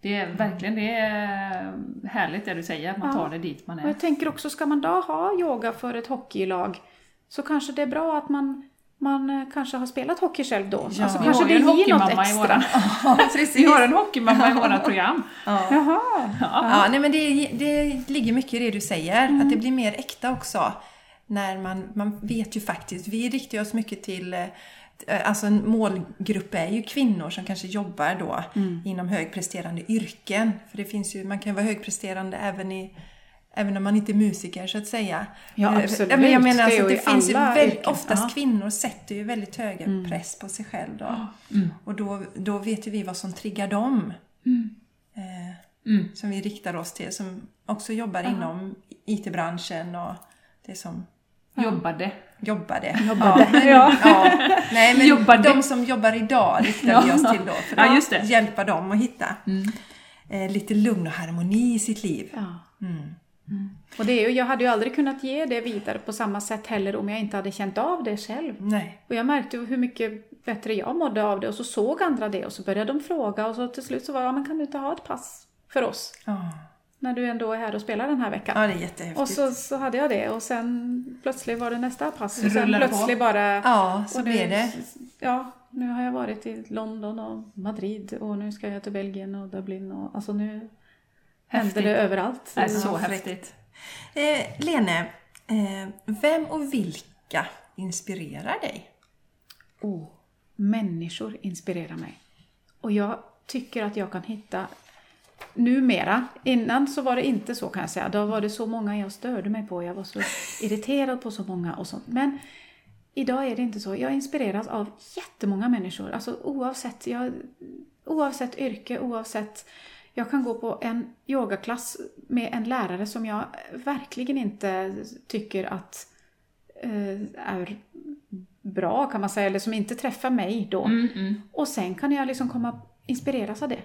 det är verkligen det är härligt det du säger, att man Ja. tar det dit man Och är. jag tänker också, ska man då ha yoga för ett hockeylag så kanske det är bra att man man eh, kanske har spelat hockey själv då. Ja. Alltså Vi kanske har det ger något extra. våran, Ja, vi har en hockeymamma i våra program. Ja. Jaha. Ja, nej, men det, det ligger mycket i det du säger, att det blir mer äkta också. När man, man vet ju faktiskt, vi riktar oss mycket till eh, Alltså en målgrupp är ju kvinnor som kanske jobbar då inom högpresterande yrken. För det finns ju, man kan vara högpresterande även i Även om man inte är musiker så att säga. Ja, Eh, absolut. men jag menar alltså, det finns ju väldigt, oftast Ja. kvinnor sätter ju väldigt höga press på sig själv då. Och då, då vet ju vi vad som triggar dem. Eh, Mm. som vi riktar oss till, som också jobbar inom IT-branschen och det som Jobbade. jobbade. Jobbade. Ja. Ja. Nej, men Jobbade. de som jobbar idag riktar vi oss till då. För Ja, att just det. Mm. hjälpa dem att hitta eh, lite lugn och harmoni i sitt liv. Ja. Mm. Och det är ju, jag hade ju aldrig kunnat ge det vidare på samma sätt heller om jag inte hade känt av det själv. Nej. Och jag märkte hur mycket bättre jag mådde av det och så såg andra det och så började de fråga och så till slut så var jag, ja men kan du inte ha ett pass för oss? Ja. När du ändå är här och spelar den här veckan. ja, det är jättehäftigt. och så, så hade jag det och sen plötsligt var det nästa pass och sen på. plötsligt bara... Ja, så nu- blir det. Ja, nu har jag varit i London och Madrid och nu ska jag till Belgien och Dublin och alltså nu händer Häftigt. det överallt. Det är så Ja, häftigt. Eh, Lene, eh, vem och vilka inspirerar dig? Oh, människor inspirerar mig. Och jag tycker att jag kan hitta numera, innan så var det inte så kan jag säga. Då var det så många jag störde mig på. Jag var så irriterad på så många och sånt. Men idag är det inte så. Jag inspireras av jättemånga människor. Alltså oavsett, jag, oavsett yrke, oavsett jag kan gå på en yogaklass med en lärare som jag verkligen inte tycker att eh, är bra kan man säga, eller som inte träffar mig då. Mm, mm. Och sen kan jag liksom komma inspireras av det.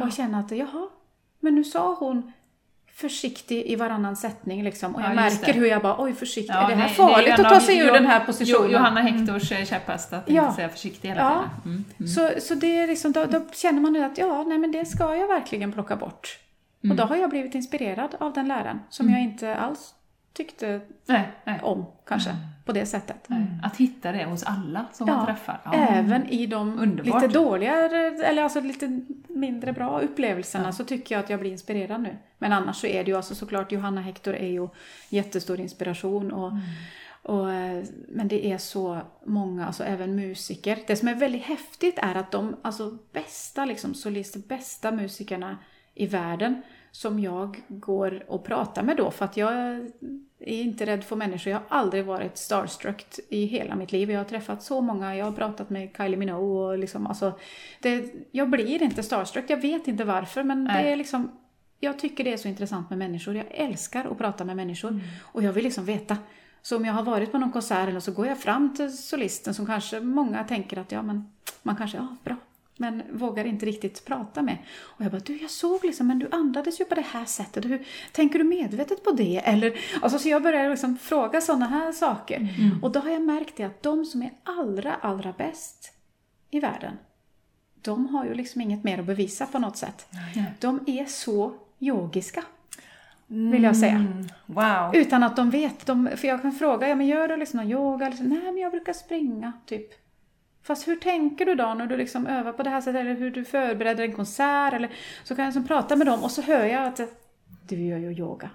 Och känna att jaha, men nu sa hon försiktig i varannan sättning liksom. Och jag Ja, märker det. hur jag bara oj försiktig, Ja, är det här nej, farligt en att ta sig ur Jo- den här positionen? Jo- Johanna Hektors eh, käpphäst, att Ja. inte säga försiktig hela Ja. tiden. Mm. Så, så det är liksom, då, då känner man nu att ja, nej men det ska jag verkligen plocka bort. Mm. Och då har jag blivit inspirerad av den läraren som jag inte alls tyckte Nej, nej. om kanske på det sättet. nej. Att hitta det hos alla som Ja, man träffar. Ja. Även i de Underbart. lite dåligare, eller alltså lite mindre bra upplevelserna så tycker jag att jag blir inspirerad nu. Men annars så är det ju alltså såklart Johanna Hector är ju jättestor inspiration och, och eh, men det är så många, alltså även musiker. Det som är väldigt häftigt är att de alltså bästa liksom solister, bästa musikerna i världen som jag går och pratar med då för att jag är inte rädd för människor. Jag har aldrig varit starstruck i hela mitt liv. Jag har träffat så många, jag har pratat med Kylie Minogue och liksom alltså det, Jag blir inte starstruck, jag vet inte varför men Nej. det är liksom Jag tycker det är så intressant med människor. Jag älskar att prata med människor Mm. och jag vill liksom veta. Så om jag har varit på någon konsert eller så går jag fram till solisten som kanske många tänker att ja men man kanske, ja bra. Men vågar inte riktigt prata med. Och jag bara, du jag såg liksom, men du andades ju på det här sättet. Hur, tänker du medvetet på det? Eller, alltså, så jag börjar liksom fråga sådana här saker. Och då har jag märkt det att de som är allra, allra bäst i världen, de har ju liksom inget mer att bevisa på något sätt. De är så yogiska, vill jag säga. Mm, wow. Utan att de vet. De, för jag kan fråga, ja men gör du liksom någon yoga? Eller så, Nej men jag brukar springa, typ. Fast hur tänker du då när du liksom övar på det här sättet? Eller hur du förbereder en konsert? Eller, så kan jag liksom prata med dem och så hör jag att du gör ju yoga.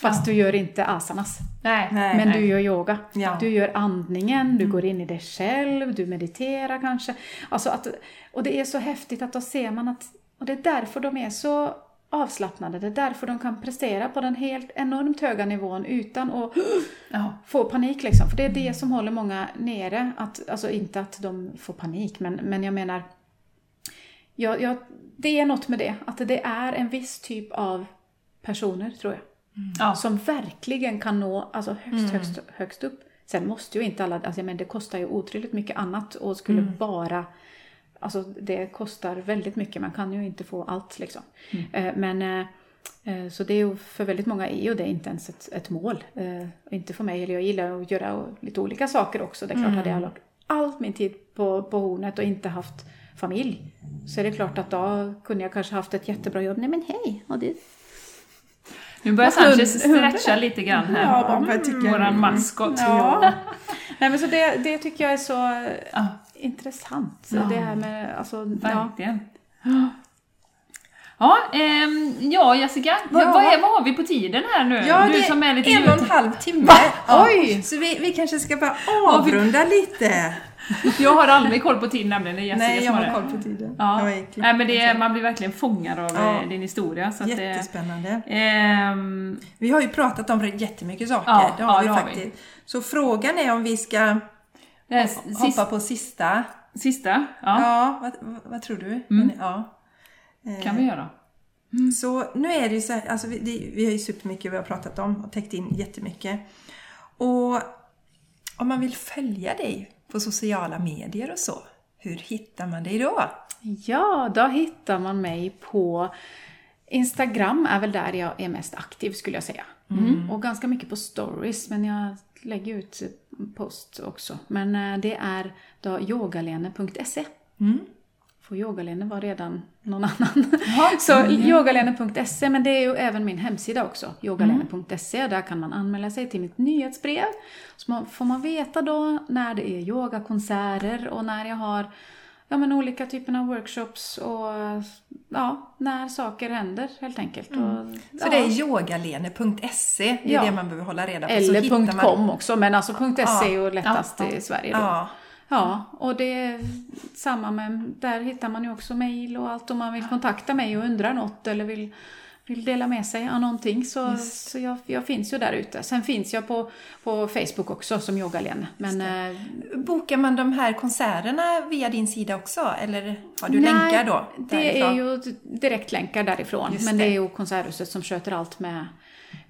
Fast du gör inte asanas. Nej. Nej. Men du gör yoga. Ja. Du gör andningen, du går in i dig själv, du mediterar kanske. Alltså att, och det är så häftigt att då ser man att, och det är därför de är så avslappnade, det är därför de kan prestera på den helt enormt höga nivån utan att Ja. få panik liksom. För det är det som håller många nere. Att, alltså inte att de får panik, men, men jag menar jag, jag, det är något med det, att det är en viss typ av personer tror jag. Ja. Som verkligen kan nå alltså, högst, högst, högst upp. Sen måste ju inte alla, alltså, men det kostar ju otroligt mycket annat och skulle bara Alltså det kostar väldigt mycket, man kan ju inte få allt liksom. Eh, Men eh, eh, så det är ju för väldigt många är ju det inte ens ett, ett mål. Eh, Inte för mig, eller jag gillar att göra lite olika saker också. Det är klart, hade jag lagt allt min tid på, på hornet och inte haft familj så är det klart att då kunde jag kanske haft ett jättebra jobb. Nej men hej! Och det, Nu börjar Sanchez stretcha lite grann här. Ja, tycker- Våran maskot. Ja. Nej, men så det, det tycker jag är så Ja. Intressant. Ja. Det här med, alltså, ja. Verkligen. Ja, ehm, ja Jessica, vad, Ja. Vad, är, vad har vi på tiden här nu? Ja, du som är lite en och en halv timme. Ja. Oj! Så vi, vi kanske ska bara avrunda lite. Jag har aldrig koll på tiden nämligen, det är Jessica Nej, jag har koll på tiden. Ja. Nej, men det är, man blir verkligen fångad av Ja. eh, din historia. Så att det, Jättespännande. ehm, Vi har ju pratat om jättemycket saker. Ja, det har ja, vi det har faktiskt. Så frågan är om vi ska här hoppa på sista. sista ja, Ja, vad, vad, tror du? Mm. Ja. Eh, kan vi göra. Så nu är det ju så här, alltså vi, det, vi har ju supermycket vi har pratat om och täckt in jättemycket. Och om man vill följa dig på sociala medier och så, hur hittar man dig då? Ja, då hittar man mig på Instagram är väl där jag är mest aktiv skulle jag säga. Och ganska mycket på stories, men jag lägger ut post också. Men eh, det är då yogalene.se. För yogalene var redan någon annan. Så yogalene.se, men det är ju även min hemsida också, yogalene.se. Där kan man anmäla sig till mitt nyhetsbrev. Så man, får man veta då när det är yogakonserter och när jag har ja, men olika typer av workshops och ja, när saker händer helt enkelt. Och, Så ja. det är yogalene.se, det är Ja. det man behöver hålla reda på. så Eller hittar man- .com också, men alltså .se är ju lättast Ja, ja. i Sverige då. Ja. Ja, och det är samma med, där hittar man ju också mejl och allt om man vill kontakta mig och undrar något eller vill, vill dela med sig av någonting så, så jag, jag finns ju där ute. Sen finns jag på, på Facebook också som yogalene. Men eh, Bokar man de här konserterna via din sida också? Eller har du nej, länkar då? Det därifrån? är ju direktlänkar därifrån. Just men det. det är ju Konserthuset som sköter allt med,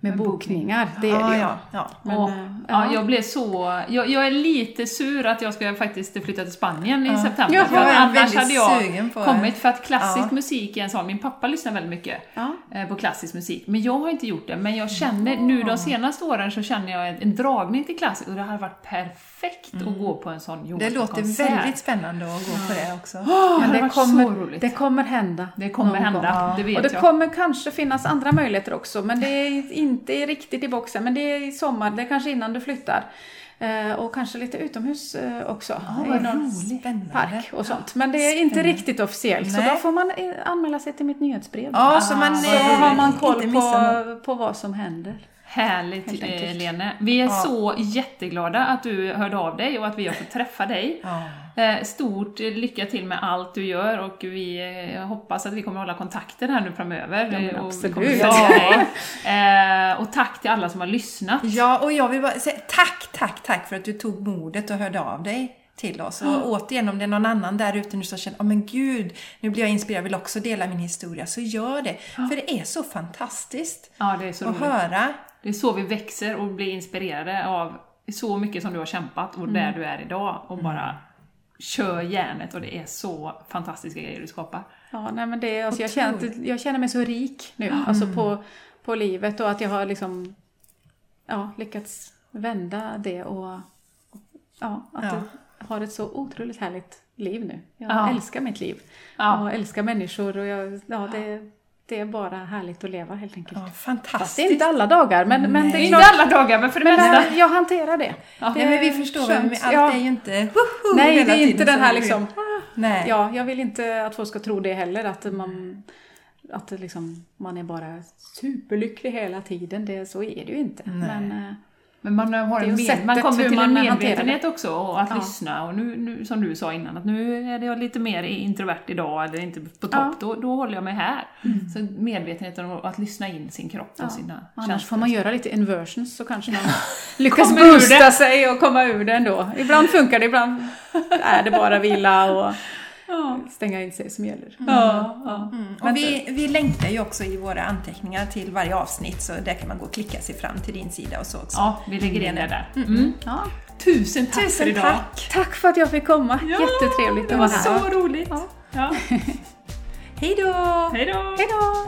med bokningar. Det är ja, det ja, ja. Men, och, eh, ja. ja. jag blev så... Jag, jag är lite sur att jag ska faktiskt flytta till Spanien i september. Ja, för jag är annars hade jag sugen på- kommit för att klassisk Ja. musik är en sån... Min pappa lyssnar väldigt mycket Ja. eh, på klassisk musik, men jag har inte gjort det. Men jag känner nu de senaste åren så känner jag en, en dragning till klassik och det hade varit perfekt att gå på en sån Mm. Det låter väldigt spännande att gå på det också. Åh, Men det det kommer, så roligt. det kommer hända. Det kommer någon hända, gång. det vet Och det jag. kommer kanske finnas andra möjligheter också, men det är inte riktigt i boxen. Men det är i sommar, det är kanske innan du flyttar. Eh, och kanske lite utomhus eh, också. vad I någon Spännande. park och sånt. Men det är inte riktigt officiellt, så Nej. då får man anmäla sig till mitt nyhetsbrev. Ja, så man så eh, har man koll på, på vad som händer. Härligt eh. Lene. Vi är Ja. så jätteglada att du hörde av dig och att vi har fått träffa dig. Ja. Eh, Stort lycka till med allt du gör och vi eh, hoppas att vi kommer hålla kontakten här nu framöver. Ja, och absolut. Och tack till alla som har lyssnat. Ja, och jag vill bara säga tack, tack, tack för att du tog modet och hörde av dig till oss. Och återigen, om det är någon annan där ute nu som känner, ja men gud, nu blir jag inspirerad, vill också dela min historia, så gör det. För det är så fantastiskt Ja, det är så att roligt. höra. Det är så vi växer och blir inspirerade av så mycket som du har kämpat och där du är idag och bara kör järnet och det är så fantastiska grejer du skapar. Ja, nej, men det, alltså, jag, känner, jag känner mig så rik nu, alltså på, på livet och att jag har liksom ja, lyckats vända det och ja, att Ja. jag har ett så otroligt härligt liv nu. Jag Ja. älskar mitt liv Ja. och älskar människor och jag, ja, det, det är bara härligt att leva helt enkelt. Ja, Fast fantastiskt. det är inte alla dagar, men, men det är Inte klart. alla dagar, men för det Men mesta. jag, hanterar det. Ja. Nej, men vi förstår men allt Ja. är ju inte woho Nej, hela det är inte den här det- liksom Nej. Ja, jag vill inte att folk ska tro det heller, att man, att det liksom, man är bara superlycklig hela tiden. Det, så är det ju inte. Men, eh, Men man, har en med, man kommer till en medvetenhet också och att Ja. lyssna. Och nu, nu, som du sa innan, att nu är jag lite mer introvert idag eller inte på topp, Ja. då, då håller jag mig här. Så medvetenheten om att lyssna in sin kropp och ja. sina Annars känslor. får man göra lite inversions så kanske man lyckas boosta sig och komma ur det ändå. Ibland funkar det, ibland är det bara vila och stänga in sig som gäller. Ja, ja. Mm. Och vi, vi länkar ju också i våra anteckningar till varje avsnitt så där kan man gå och klicka sig fram till din sida och så också. ja, vi lägger in det där. Mm. Ja. Tusen tack för Tusen idag! tack! Tack för att jag fick komma. Jättetrevligt Det att var vara här. så roligt! Ja. Hej då! Hej då! Hej då!